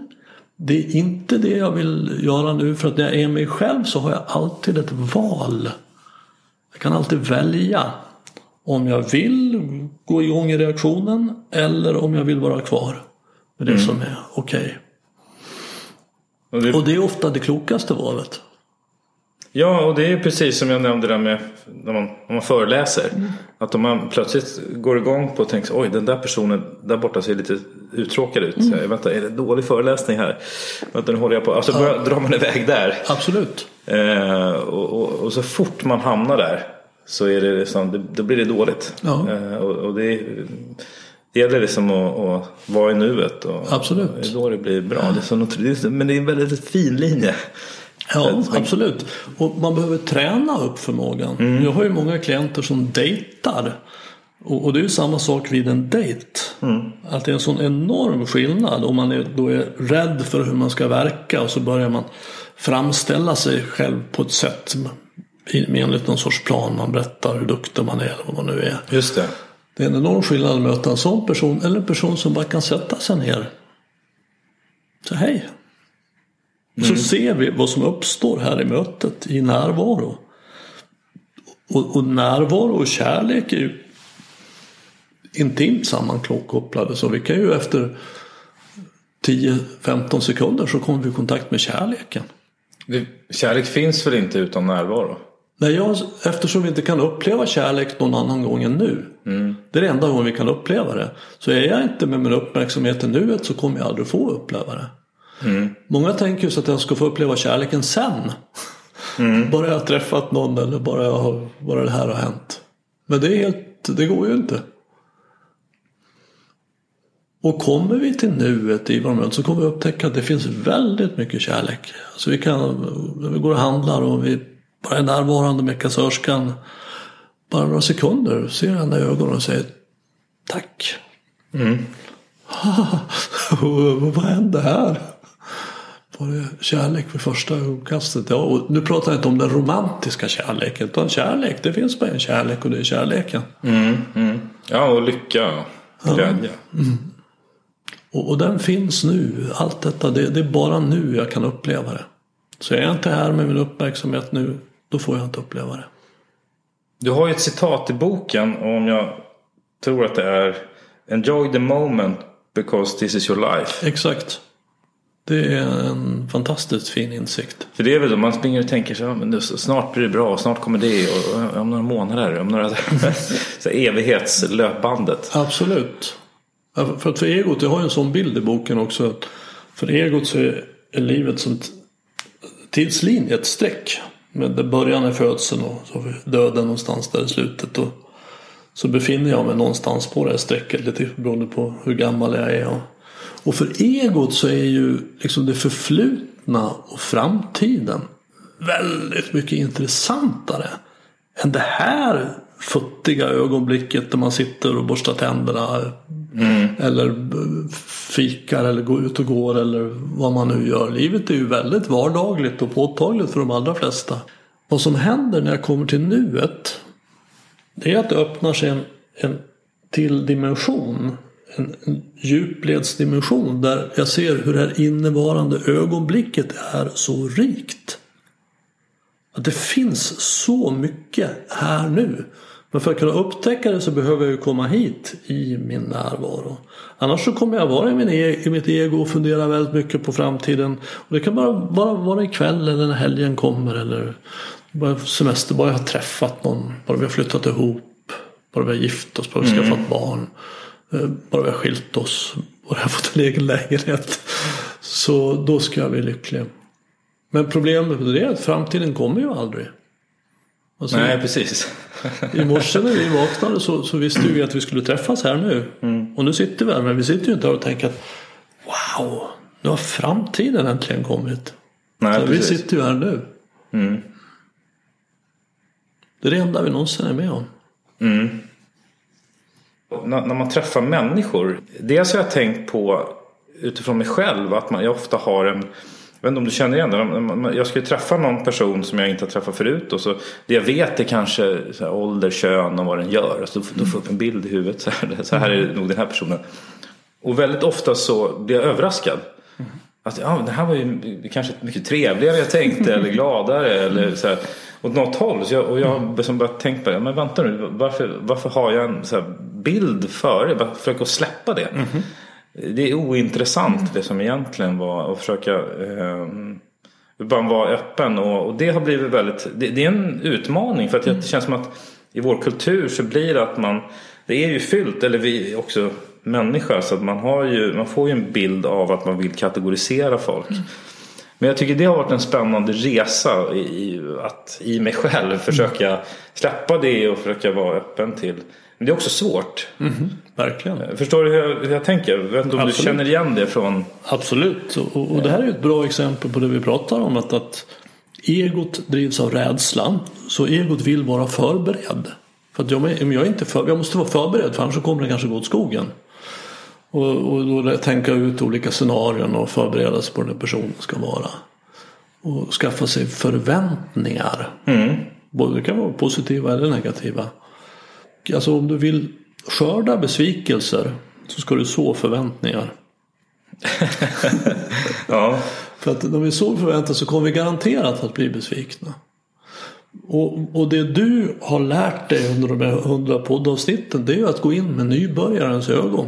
Det är inte det jag vill göra nu för att när jag är mig själv så har jag alltid ett val. Jag kan alltid välja om jag vill gå igång i reaktionen eller om jag vill vara kvar med det mm. som är okej. Okay. Och, det... och det är ofta det klokaste valet. Ja, och det är precis som jag nämnde där med när man, när man föreläser. Mm. Att om man plötsligt går igång på och tänker oj den där personen där borta ser lite uttråkad ut. Mm. Jag, vänta, är det dålig föreläsning här? Vänta, nu håller jag på. Alltså ja. drar man iväg där. Absolut. Eh, och, och, och, så fort man hamnar där så är det liksom, då blir det dåligt. Ja. Eh, och, och det, det gäller liksom att, att vara i nuet. Och, Absolut. Och då det blir bra. Det är så, men det är en väldigt fin linje. Ja, absolut. Och man behöver träna upp förmågan. Mm. Jag har ju många klienter som dejtar. Och, och det är ju samma sak vid en dejt. Mm. Att det är en sån enorm skillnad om man är, då är rädd för hur man ska verka och så börjar man framställa sig själv på ett sätt enligt någon sorts plan. Man berättar hur duktig man är eller vad man nu är. Just det. Det är en enorm skillnad att möta en sån person eller en person som bara kan sätta sig ner. Så hej, och så mm. ser vi vad som uppstår här i mötet i närvaro. Och, och närvaro och kärlek är ju intimt sammankopplade. Så vi kan ju efter 10-15 sekunder så kommer vi i kontakt med kärleken. Kärlek finns väl inte utan närvaro? Nej, jag, eftersom vi inte kan uppleva kärlek någon annan gång än nu. Mm. Det är det enda gången vi kan uppleva det. Så är jag inte med min uppmärksamhet i nuet så kommer jag aldrig få uppleva det. Mm. Många tänker sig att jag ska få uppleva kärleken sen. Mm. bara jag har träffat någon eller bara, jag har, bara det här har hänt. Men det, är helt, det går ju inte. Och kommer vi till nuet i vår möte så kommer vi upptäcka att det finns väldigt mycket kärlek. Alltså vi kan, när vi går och handlar och vi bara är närvarande med kassörskan. Bara några sekunder ser henne i ögonen och säger tack. Mm. vad hände här? Var det kärlek vid första ögonkastet? Ja, och nu pratar jag inte om den romantiska kärleken. Utan kärlek, det finns bara en kärlek och det är kärleken. Mm, mm. Ja, och lycka och glädje. Ja. Mm. Och, och, den finns nu. Allt detta, det, det, är bara nu jag kan uppleva det. Så är jag inte här med min uppmärksamhet nu, då får jag inte uppleva det. Du har ju ett citat i boken om jag tror att det är Enjoy the moment because this is your life. Exakt. Det är en fantastiskt fin insikt. För det är väl då man springer och tänker så, men snart blir det bra, snart kommer det och om några månader, om några så evighetslöpbandet. Absolut. För att för egot, jag har en sån bild i boken också. Att för egot så är livet som ett tidslinje, ett streck. Med där början är födseln och så döden någonstans där i slutet. Och så befinner jag mig någonstans på det här strecket lite beroende på hur gammal jag är. Och och för egot så är ju liksom det förflutna och framtiden väldigt mycket intressantare än det här futtiga ögonblicket där man sitter och borstar tänderna. Mm. Eller fikar eller går ut och går eller vad man nu gör. Livet är ju väldigt vardagligt och påtagligt för de allra flesta. Vad som händer när jag kommer till nuet det är att det öppnar sig en, en till dimension en, en djupledsdimension där jag ser hur det här innevarande ögonblicket är så rikt. Att det finns så mycket här nu. Men för att kunna upptäcka det så behöver jag ju komma hit i min närvaro. Annars så kommer jag vara i, min e i mitt ego och fundera väldigt mycket på framtiden. Och det kan bara, bara vara ikväll eller när helgen kommer eller bara semester, bara jag har träffat någon, bara vi har flyttat ihop, bara vi har gift oss, bara vi har skaffat mm. barn. Eh, bara vi har skilt oss, bara jag fått en egen lägenhet. Så då ska jag bli lycklig. Men problemet med det är att framtiden kommer ju aldrig. Alltså, Nej, precis. I morse när vi vaknade så, så visste vi att vi skulle träffas här nu. Mm. Och nu sitter vi här, men vi sitter ju inte här och tänker att wow, nu har framtiden äntligen kommit. Nej, vi sitter ju här nu. Mm. Det är det enda vi någonsin är med om. Mm när man träffar människor. Dels har jag tänkt på utifrån mig själv att man, jag ofta har en, jag vet inte om du känner igen det. Jag ska ju träffa någon person som jag inte har träffat förut. Och så, det jag vet är kanske så här, ålder, kön och vad den gör. Alltså, då får jag upp en bild i huvudet. Så här, så här är nog den här personen. Och väldigt ofta så blir jag överraskad. Att, ja, det här var ju kanske mycket trevligare än jag tänkte. eller gladare. Eller så här, åt något håll. Så jag, och jag har liksom börjat tänka på det. Men vänta nu. Varför, varför har jag en så här, bild före? Jag försöker att släppa det. Mm -hmm. Det är ointressant det som egentligen var att försöka eh, bara vara öppen. Och, och, det har blivit väldigt, det, det är en utmaning för att det känns som att i vår kultur så blir det att man, det är ju fyllt, eller vi också människa så att man, har ju, man får ju en bild av att man vill kategorisera folk. Men jag tycker det har varit en spännande resa i, att i mig själv försöka släppa det och försöka vara öppen till men det är också svårt. Mm. Verkligen. Eh, förstår du hur jag, hur jag tänker? Jag vet inte om Absolut. du känner igen det från... Absolut. Och, och det här är ett bra exempel på det vi pratar om. Att, att egot drivs av rädslan. Så egot vill vara förberedd. För att jag, jag, inte för, jag måste vara förberedd för annars så kommer det kanske gå åt skogen. Och, och då tänka ut olika scenarion och förbereda sig på den personen ska vara. Och skaffa sig förväntningar. Mm. Både kan vara positiva eller negativa. Alltså om du vill skörda besvikelser så ska du så förväntningar. ja. För att när vi så förväntar så kommer vi garanterat att bli besvikna. Och, och det du har lärt dig under de här hundra poddavsnitten det är ju att gå in med nybörjarens ögon.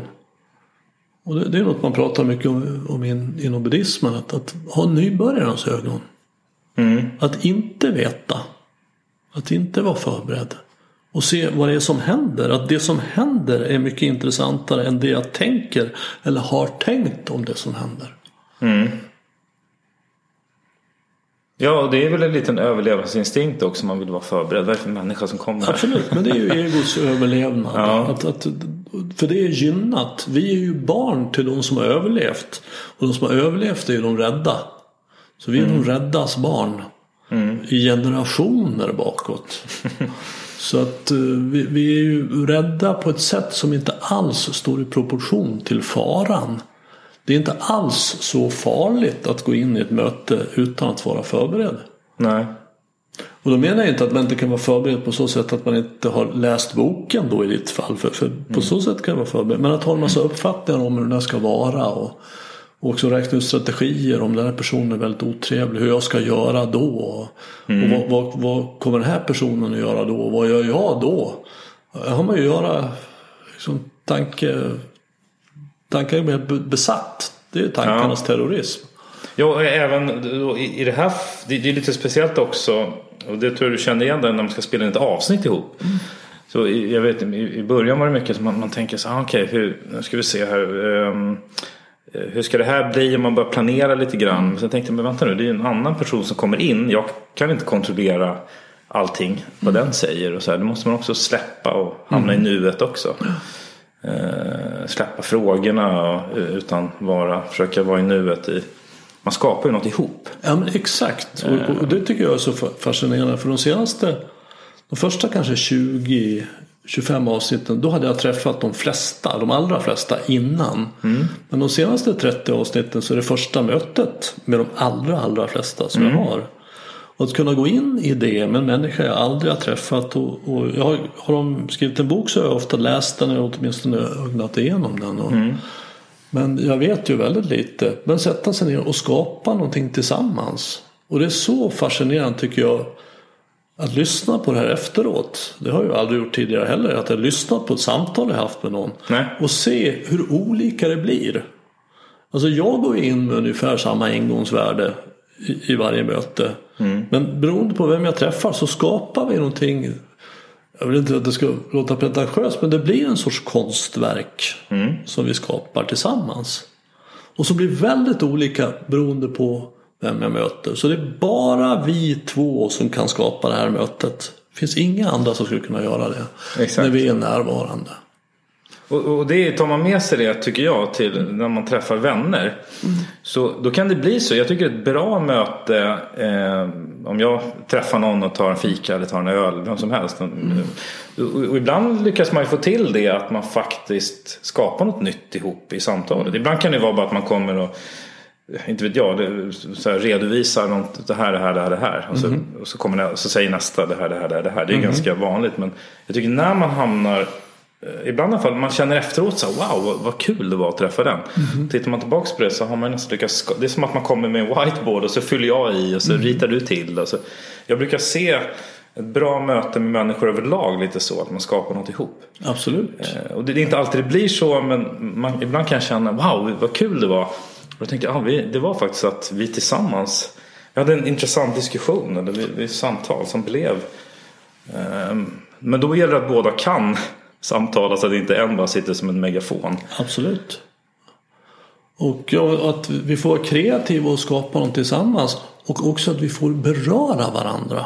Och det, det är något man pratar mycket om, om in, inom buddhismen. Att, att ha nybörjarens ögon. Mm. Att inte veta. Att inte vara förberedd och se vad det är som händer. Att det som händer är mycket intressantare än det jag tänker eller har tänkt om det som händer. Mm. Ja, det är väl en liten överlevnadsinstinkt också. Man vill vara förberedd. Vad är det för människa som kommer? Absolut, men det är ju egos överlevnad. Ja. Att, att, för det är gynnat. Vi är ju barn till de som har överlevt. Och de som har överlevt är ju de rädda. Så vi är mm. de räddas barn. Mm. I generationer bakåt. Så att eh, vi, vi, är ju rädda på ett sätt som inte alls står i proportion till faran. Det är inte alls så farligt att gå in i ett möte utan att vara förberedd. Nej. Och då menar jag inte att man inte kan vara förberedd på så sätt att man inte har läst boken då i ditt fall. För, för på mm. så sätt kan man vara förberedd. Men att ha en massa uppfattningar om hur det ska vara. Och, och också räkna ut strategier om den här personen är väldigt otrevlig. Hur jag ska göra då. Mm. Och vad, vad, vad, kommer den här personen att göra då? Vad gör jag då? Det har man ju göra liksom, tanke, tankar med besatt. Det är tankarnas ja. terrorism. Ja, även i det här. Det är lite speciellt också. Och det tror jag du känner igen när man ska spela in ett avsnitt ihop. Mm. Så jag vet i början var det mycket som man, man tänker så här, ah, okej, okay, nu ska vi se här. Um, hur ska det här bli om man börjar planera lite grann? Mm. Så tänkte jag, men vänta nu, det är en annan person som kommer in. Jag kan inte kontrollera allting vad mm. den säger. Och så här. Det måste man också släppa och hamna mm. i nuet också. Eh, släppa frågorna och, eh, utan vara, försöka vara i nuet. I, man skapar ju något ihop. Ja men exakt. Och, och det tycker jag är så fascinerande. För de senaste, de första kanske 20 25 avsnitten, då hade jag träffat de flesta, de allra flesta innan. Mm. Men de senaste 30 avsnitten så är det första mötet med de allra, allra flesta som mm. jag har. Och att kunna gå in i det med en människa jag aldrig har träffat. Och, och jag har, har de skrivit en bok så har jag ofta läst den och åtminstone ögnat igenom den. Och, mm. Men jag vet ju väldigt lite. Men sätta sig ner och skapa någonting tillsammans. Och det är så fascinerande tycker jag att lyssna på det här efteråt. Det har jag aldrig gjort tidigare heller. Att jag lyssnat på ett samtal jag haft med någon. Nej. Och se hur olika det blir. Alltså jag går in med ungefär samma ingångsvärde i, i varje möte. Mm. Men beroende på vem jag träffar så skapar vi någonting. Jag vill inte att det ska låta pretentiöst men det blir en sorts konstverk. Mm. Som vi skapar tillsammans. Och som blir väldigt olika beroende på vem jag möter. Så det är bara vi två som kan skapa det här mötet. Det finns inga andra som skulle kunna göra det. Exakt. När vi är närvarande. Och, och det tar man med sig det tycker jag till när man träffar vänner. Mm. Så då kan det bli så. Jag tycker ett bra möte eh, om jag träffar någon och tar en fika eller tar en öl, vem som helst. Mm. Och, och ibland lyckas man ju få till det att man faktiskt skapar något nytt ihop i samtalet. Ibland kan det vara bara att man kommer och inte vet jag, det, så här, redovisar något, det här, det här, det här, det här. Och så, Mhm. och så, kommer det, så säger nästa det här, det här, det här. Det, här. det är Mhm. ganska vanligt. Men jag tycker när man hamnar, eh, ibland i alla fall, man känner efteråt så här, wow vad, vad kul det var att träffa den. Mhm. Tittar man tillbaka på det så har man nästan lyckats, det är som att man kommer med en whiteboard och så fyller jag i och så Mhm. ritar du till. Och så. Jag brukar se ett bra möte med människor överlag lite så, att man skapar något ihop. Absolut. Eh, Och det är inte alltid det blir så men man, ibland kan jag känna wow vad kul det var. Och då tänkte jag, ah, vi, det var faktiskt att vi tillsammans vi hade en intressant diskussion eller vi, vi samtal som blev. ehm, men då gäller det att båda kan samtala så att inte en bara sitter som en megafon. Absolut. Och ja, att vi får vara kreativa och skapa något tillsammans. Och också att vi får beröra varandra.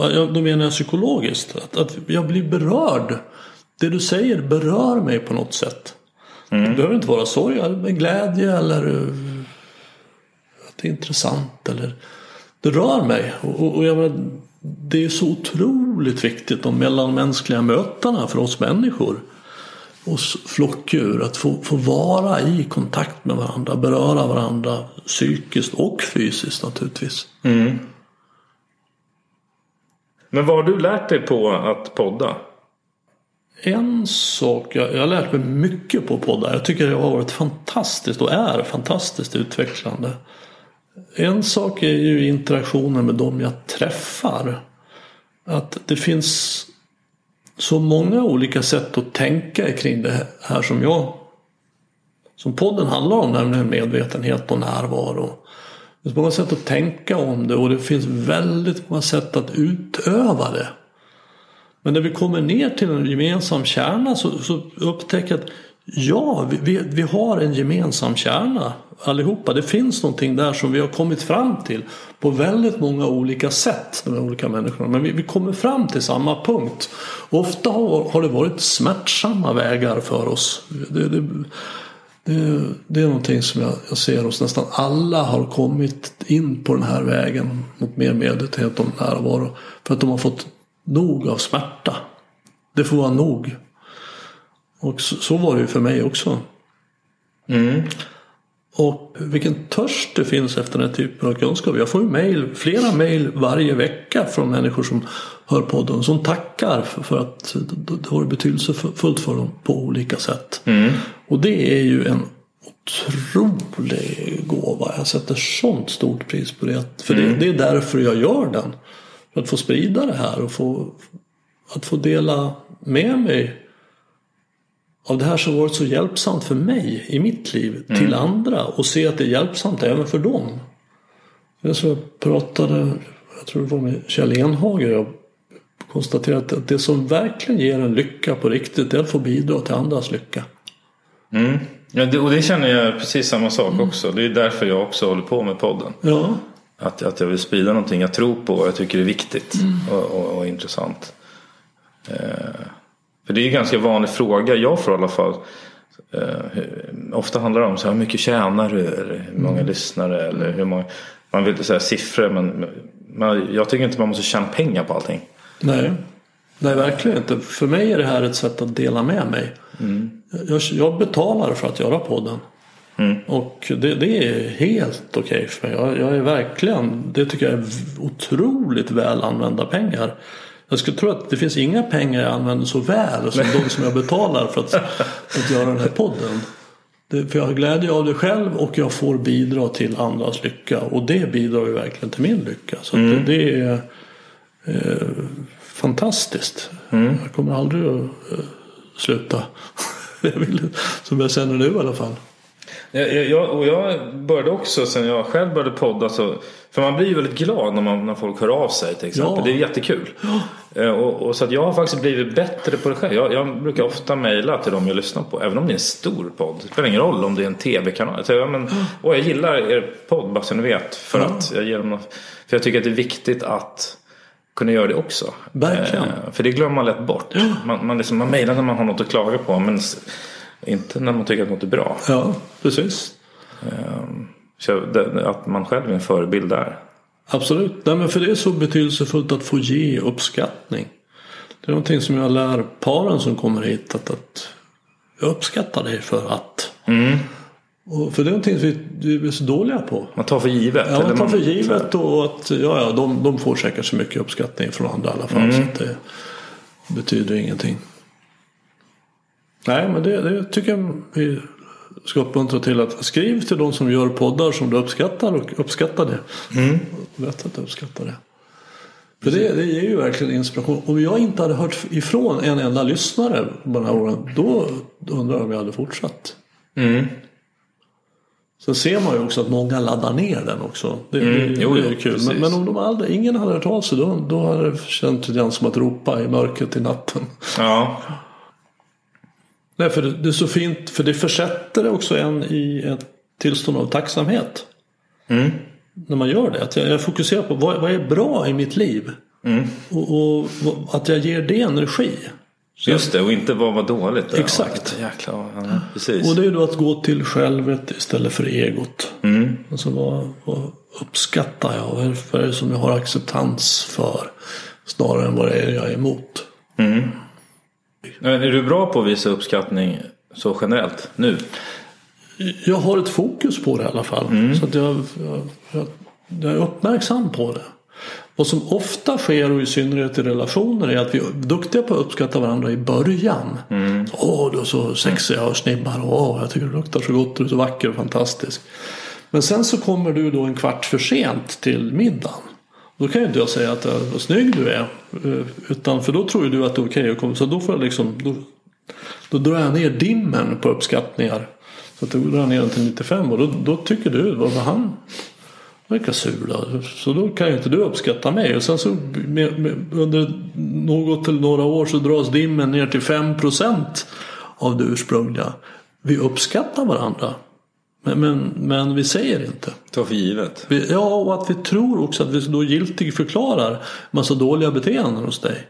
Ja, Då menar jag psykologiskt. Att, att jag blir berörd. Det du säger berör mig på något sätt. Det behöver inte vara sorg, eller glädje eller eh, att det är intressant. Eller, det rör mig. Och, och, jag menar, det är så otroligt viktigt de mellanmänskliga mötena för oss människor oss flockdjur att få, få vara i kontakt med varandra, beröra varandra psykiskt och fysiskt naturligtvis. Men vad har du lärt dig på att podda? En sak, jag, jag har lärt mig mycket på poddar. Jag tycker det har varit fantastiskt och är fantastiskt utvecklande. En sak är ju interaktionen med dem jag träffar. Att det finns så många olika sätt att tänka kring det här som jag som podden handlar om, nämligen medvetenhet och närvaro. Det finns många sätt att tänka om det och det finns väldigt många sätt att utöva det. Men när vi kommer ner till en gemensam kärna så, så upptäcker jag att ja, vi, vi, vi har en gemensam kärna allihopa. Det finns någonting där som vi har kommit fram till på väldigt många olika sätt, de här olika människorna. Men vi, vi kommer fram till samma punkt. Ofta har, har det varit smärtsamma vägar för oss. Det, det, det, det är någonting som jag, jag ser hos nästan alla har kommit in på den här vägen mot mer medvetenhet om närvaro. För att de har fått nog av smärta. Det får vara nog. Och så, så var det ju för mig också. Och vilken törst det finns efter den här typen av kunskap. Jag får ju mail, flera mejl varje vecka från människor som hör podden. Som tackar för, för att det har betydelsefullt för dem på olika sätt. Och det är ju en otrolig gåva. Jag sätter sånt stort pris på det. För det, det är därför jag gör den. Att få sprida det här och få, att få dela med mig av det här som varit så hjälpsamt för mig i mitt liv till andra och se att det är hjälpsamt även för dem. Det så jag pratade, jag tror det var med Kjell Enhager, jag konstaterade att det som verkligen ger en lycka på riktigt är att få bidra till andras lycka. Mm. Ja, det, och det känner jag precis samma sak också. Det är därför jag också håller på med podden. Ja, Att, att jag vill sprida någonting jag tror på och jag tycker är viktigt och, och, och intressant. Eh, för det är en ganska vanlig fråga jag får i alla fall. Eh, hur, ofta handlar det om så här, hur mycket tjänar du? Eller hur många lyssnare? Eller hur många, man vill säga siffror men, men jag tycker inte man måste tjäna pengar på allting. nej. Nej, verkligen inte. För mig är det här ett sätt att dela med mig. Jag, jag betalar för att göra podden. Och det, det är helt okej för mig. Jag, jag är verkligen, det tycker jag är otroligt väl använda pengar. Jag skulle tro att det finns inga pengar jag använder så väl som de som jag betalar för att, att göra den här podden. Det, för jag har glädje av det själv och jag får bidra till andras lycka. Och det bidrar ju verkligen till min lycka. Så att det, det är eh, fantastiskt. Jag kommer aldrig att eh, sluta. jag vill, som jag känner nu i alla fall. Jag, jag- jag, och jag började också sen jag själv började podda. Så, för man blir ju väldigt glad när, man, när folk hör av sig till exempel. Ja. Det är jättekul. Eh, Och, och så att jag har faktiskt blivit bättre på det själv. Jag, jag brukar ofta mejla till dem jag lyssnar på. Även om det är en stor podd. Det spelar ingen roll om det är en tv-kanal. Så, ja, men, och jag gillar er podd bara så ni vet. För, Ja. att jag ger dem för jag tycker att det är viktigt att kunna göra det också. Verkligen. Eh, för det glömmer man lätt bort. Man, man, liksom, man mejlar när man har något att klaga på. Men inte när man tycker att något är bra. Ja, precis. Så det- att man själv är en förebild där. Absolut. Nej, men för det är så betydelsefullt att få ge uppskattning. Det är någonting som jag lär paren som kommer hit. Att, att jag uppskattar dig för att. Och för det är någonting vi, vi är så dåliga på. Man tar för givet. Ja, man tar för så givet och att ja, ja, de, de får säkert så mycket uppskattning från andra i alla fall. Mm. Så att det betyder ingenting. Nej, men det, det tycker jag vi ska uppmuntra till. att Skriv till de som gör poddar som du uppskattar och uppskattar det. Mm. Vet att du uppskattar det. För det, det ger ju verkligen inspiration. Om jag inte hade hört ifrån en enda lyssnare på de här åren. Då undrar jag om jag hade fortsatt. Mm. Sen ser man ju också att många laddar ner den också. Det, Mm, det, jo, det är jo, ju kul. Men, men om de aldrig, ingen hade hört av sig då, då hade det känts lite grann som att ropa i mörkret i natten. Ja. Nej, för det, är så fint, för det försätter också en i ett tillstånd av tacksamhet. Mm. När man gör det. Att jag, jag fokuserar på vad, vad är bra i mitt liv. Mm. Och, och att jag ger det energi. Så Just det, och inte vad var dåligt. där. Exakt. Ja, Jäklar, ja, precis. Och det är då att gå till självet istället för egot. Mm. Alltså vad, vad uppskattar jag? Vad är det- som jag har acceptans för? Snarare än vad det är jag är emot. Men är du bra på att visa uppskattning så generellt nu? Jag har ett fokus på det i alla fall. Så att jag, jag, jag, jag är uppmärksam på det. Vad som ofta sker och i synnerhet i relationer är att vi är duktiga på att uppskatta varandra i början. Åh, du är så sexig och snibbar. Åh, jag tycker du luktar så gott. Du är så vacker och fantastisk. Men sen så kommer du då en kvart för sent till middagen. Då kan ju inte jag säga att eh, vad snygg du är. Eh, utan för då tror ju du att det är okej att komma. Så då får jag liksom. Då, då drar jag ner dimmen på uppskattningar. Så att då drar jag ner den till 95 och då, då tycker du, vad var han? verkar sur då. Så då kan ju inte du uppskatta mig. Och sen så med, med, under något eller några år så dras dimmen ner till 5 procent av det ursprungliga. Vi uppskattar varandra. Men, men, men vi säger inte. Ta för givet. Vi, ja, och att vi tror också att vi då giltigt förklarar massa dåliga beteenden hos dig.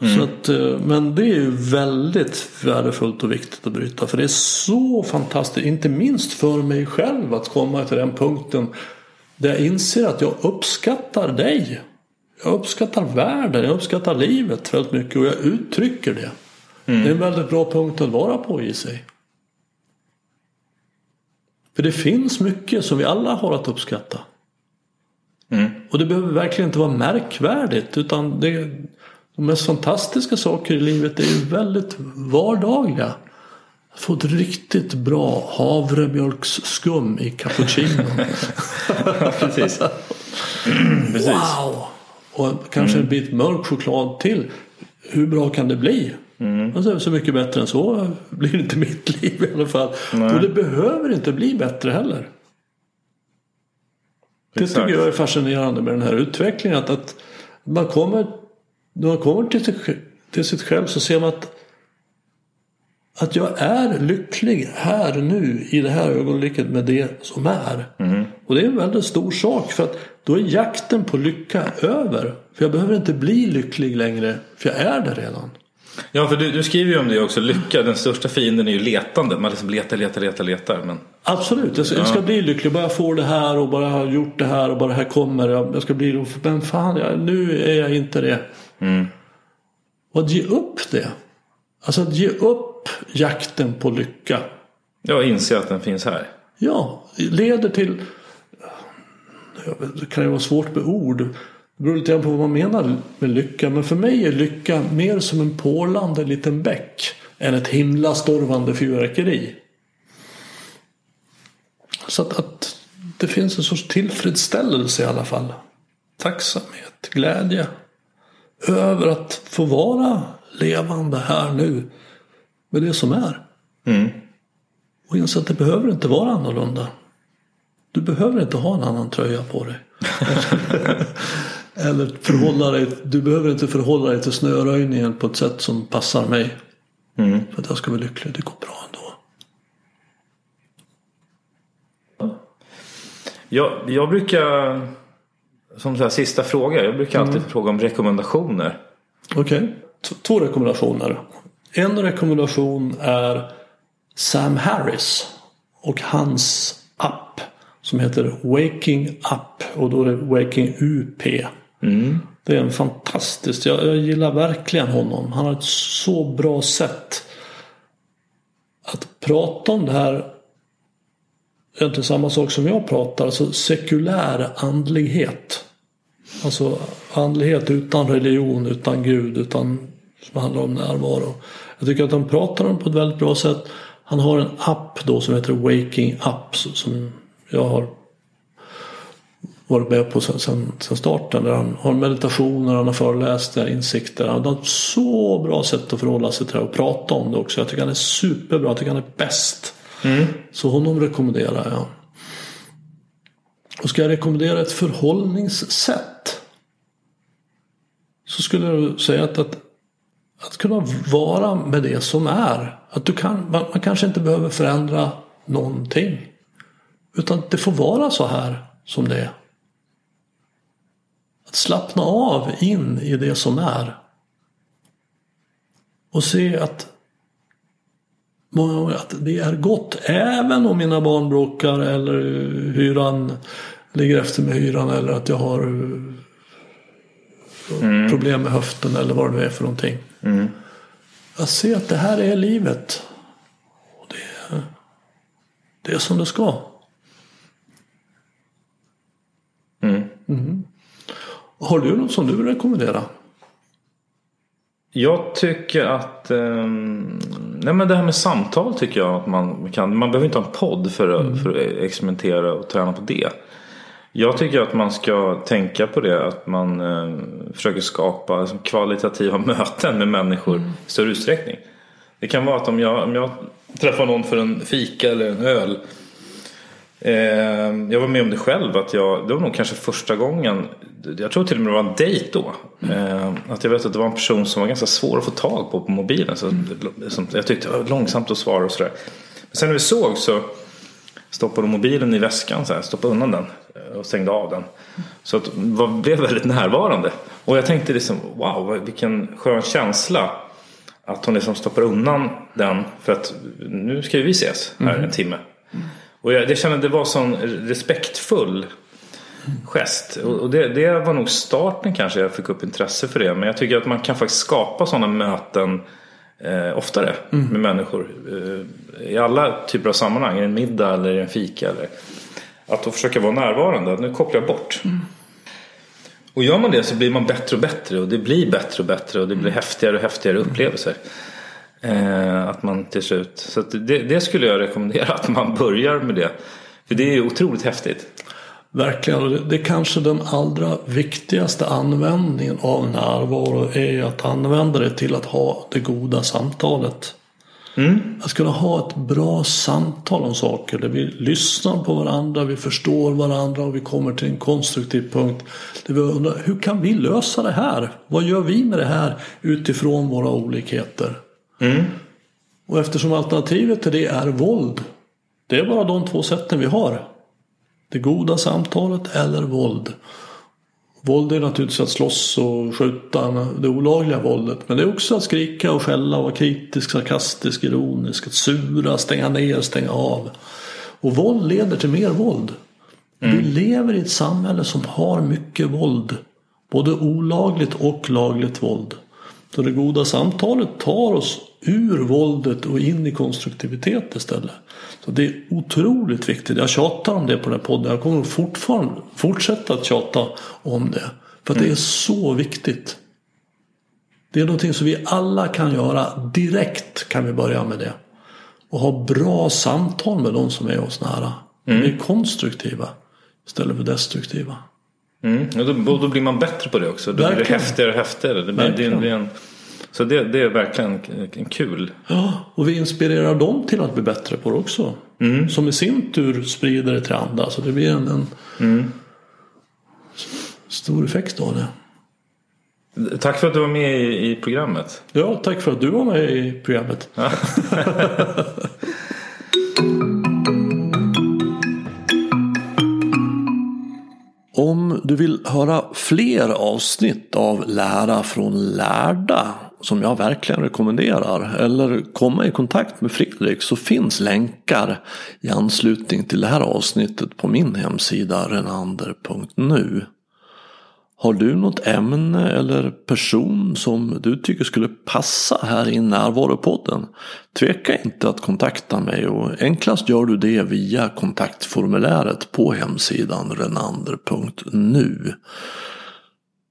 Så att, eh, men det är ju väldigt värdefullt och viktigt att bryta. För det är så fantastiskt, inte minst för mig själv, att komma till den punkten där jag inser att jag uppskattar dig. Jag uppskattar världen, jag uppskattar livet väldigt mycket och jag uttrycker det. Det är en väldigt bra punkt att vara på i sig. För det finns mycket som vi alla har att uppskatta. Mm. Och det behöver verkligen inte vara märkvärdigt utan det, de mest fantastiska saker i livet är ju väldigt vardagliga. Att få ett riktigt bra havremjölksskum i cappuccino. Precis. Precis. wow! Och kanske en bit mörk choklad till. Hur bra kan det bli? Alltså, så mycket bättre än så blir det inte mitt liv i alla fall. Och det behöver inte bli bättre heller. Det Exakt. tycker jag är fascinerande med den här utvecklingen. Att, att man kommer, när man kommer till, till sitt själv så ser man att, att jag är lycklig här nu i det här ögonblicket med det som är. Och det är en väldigt stor sak för att då är jakten på lycka över. För jag behöver inte bli lycklig längre för jag är det redan. Ja, för du, du skriver ju om det också. Lycka, den största fienden är ju letande. Man liksom letar, letar, letar, letar. Men... Absolut, jag ska, jag ska bli lycklig. Bara jag får det här och bara jag har gjort det här och bara det här kommer. Jag, jag ska bli Men fan, jag, nu är jag inte det. Och att ge upp det. Alltså att ge upp jakten på lycka. Jag inser att den finns här. Ja, leder till... Det kan ju vara svårt med ord. Det beror lite grann på vad man menar med lycka. Men för mig är lycka mer som en porlande liten bäck. Än ett himlastormande fyrverkeri. Så att, att det finns en sorts tillfredsställelse i alla fall. Tacksamhet, glädje. Över att få vara levande här nu. Med det som är. Och inse att det behöver inte vara annorlunda. Du behöver inte ha en annan tröja på dig. Eller förhålla dig, du behöver inte förhålla dig till snöröjningen på ett sätt som passar mig. För att jag ska vara lycklig. Det går bra ändå. Jag, jag brukar, som så här sista fråga, jag brukar alltid fråga om rekommendationer. Okej. T- Två rekommendationer. En rekommendation är Sam Harris och hans app som heter Waking Up och då är det Waking UP. Mm. Det är en fantastisk, jag, jag gillar verkligen honom. Han har ett så bra sätt att prata om det här är egentligen samma sak som jag pratar, alltså sekulär andlighet. Alltså andlighet utan religion, utan Gud, utan som handlar om närvaro. Jag tycker att han pratar om på ett väldigt bra sätt. Han har en app då som heter Waking Up som jag har varit med på sen, sen, sen starten. Där han har meditationer, han har föreläsningar, insikter. Han har ett så bra sätt att förhålla sig till det och prata om det också. Jag tycker han är superbra, jag tycker han är bäst. Mm. Så honom rekommenderar jag. Och ska jag rekommendera ett förhållningssätt så skulle jag säga att, att, att kunna vara med det som är. Att du kan, man, man kanske inte behöver förändra någonting. Utan det får vara så här som det är. Att slappna av in i det som är. Och se att många gånger att det är gott. Även om mina barn bråkar eller hyran ligger efter med hyran eller att jag har mm. problem med höften eller vad det nu är för någonting. Mm. Jag ser att det här är livet. Och det, är, det är som det ska. Mm. Mm. Har du något som du vill rekommendera? Jag tycker att um, nej men det här med samtal tycker jag att man kan. Man behöver inte ha en podd för att, mm. för att experimentera och träna på det. Jag tycker att man ska tänka på det. Att man uh, försöker skapa liksom, kvalitativa möten med människor mm. i större utsträckning. Det kan vara att om jag, om jag träffar någon för en fika eller en öl Eh, jag var med om det själv. Att jag, det var nog kanske första gången. Jag tror till och med det var en dejt då. Eh, att jag vet att det var en person som var ganska svår att få tag på på mobilen. Så, som jag tyckte det var långsamt att svara och sådär. Men sen när vi såg så stoppade mobilen i väskan. Så här, stoppade undan den och stängde av den. Så att var, blev väldigt närvarande. Och jag tänkte liksom wow vilken skön känsla. Att hon liksom stoppar undan den. För att nu ska vi ses här mm. en timme. Och jag, jag kände att det var sån respektfull gest. Och det, det, var nog starten kanske jag fick upp intresse för det. Men jag tycker att man kan faktiskt skapa sådana möten eh, oftare mm. med människor. Eh, I alla typer av sammanhang. I en middag eller i en fika. Eller, att då försöka vara närvarande. Nu kopplar jag bort. Mm. Och gör man det så blir man bättre och bättre. Och det blir bättre och bättre. Och det blir mm. häftigare och häftigare upplevelser. Eh, att man till slut, så det, det, skulle jag rekommendera att man börjar med det. För det är otroligt häftigt. Verkligen, det, det kanske den allra viktigaste användningen av närvaro är att använda det till att ha det goda samtalet. Mm. Att kunna ha ett bra samtal om saker där vi lyssnar på varandra, vi förstår varandra och vi kommer till en konstruktiv punkt. Där vi undrar, hur kan vi lösa det här? Vad gör vi med det här utifrån våra olikheter? Mm. Och eftersom alternativet till det är våld. Det är bara de två sätten vi har. Det goda samtalet eller våld. Våld är naturligtvis att slåss och skjuta det olagliga våldet. Men det är också att skrika och skälla, vara kritisk, sarkastisk, ironisk, att sura, stänga ner, stänga av. Och våld leder till mer våld. Mm. Vi lever i ett samhälle som har mycket våld. Både olagligt och lagligt våld. Så det goda samtalet tar oss ur våldet och in i konstruktivitet istället. Så det är otroligt viktigt. Jag tjatar om det på den här podden. Jag kommer fortfarande fortsätta att tjata om det. För mm. det är så viktigt. Det är någonting som vi alla kan göra direkt kan vi börja med det. Och ha bra samtal med de som är oss nära. Mm. Vi är konstruktiva istället för destruktiva. Mm. Och då, då, blir man bättre på det också. Då blir det häftigare och häftigare. Det blir, det blir en, så det, det, är verkligen kul. Ja, och vi inspirerar dem till att bli bättre på det också. Mm. Som i sin tur sprider det till andra. Så det blir en, en mm. stor effekt av det. Tack för att du var med i, i programmet. Ja, tack för att du var med i programmet. Om du vill höra fler avsnitt av Lära från lärda som jag verkligen rekommenderar eller komma i kontakt med Fredrik så finns länkar i anslutning till det här avsnittet på min hemsida renander.nu. Har du något ämne eller person som du tycker skulle passa här i Närvaropodden? Tveka inte att kontakta mig och enklast gör du det via kontaktformuläret på hemsidan renander.nu.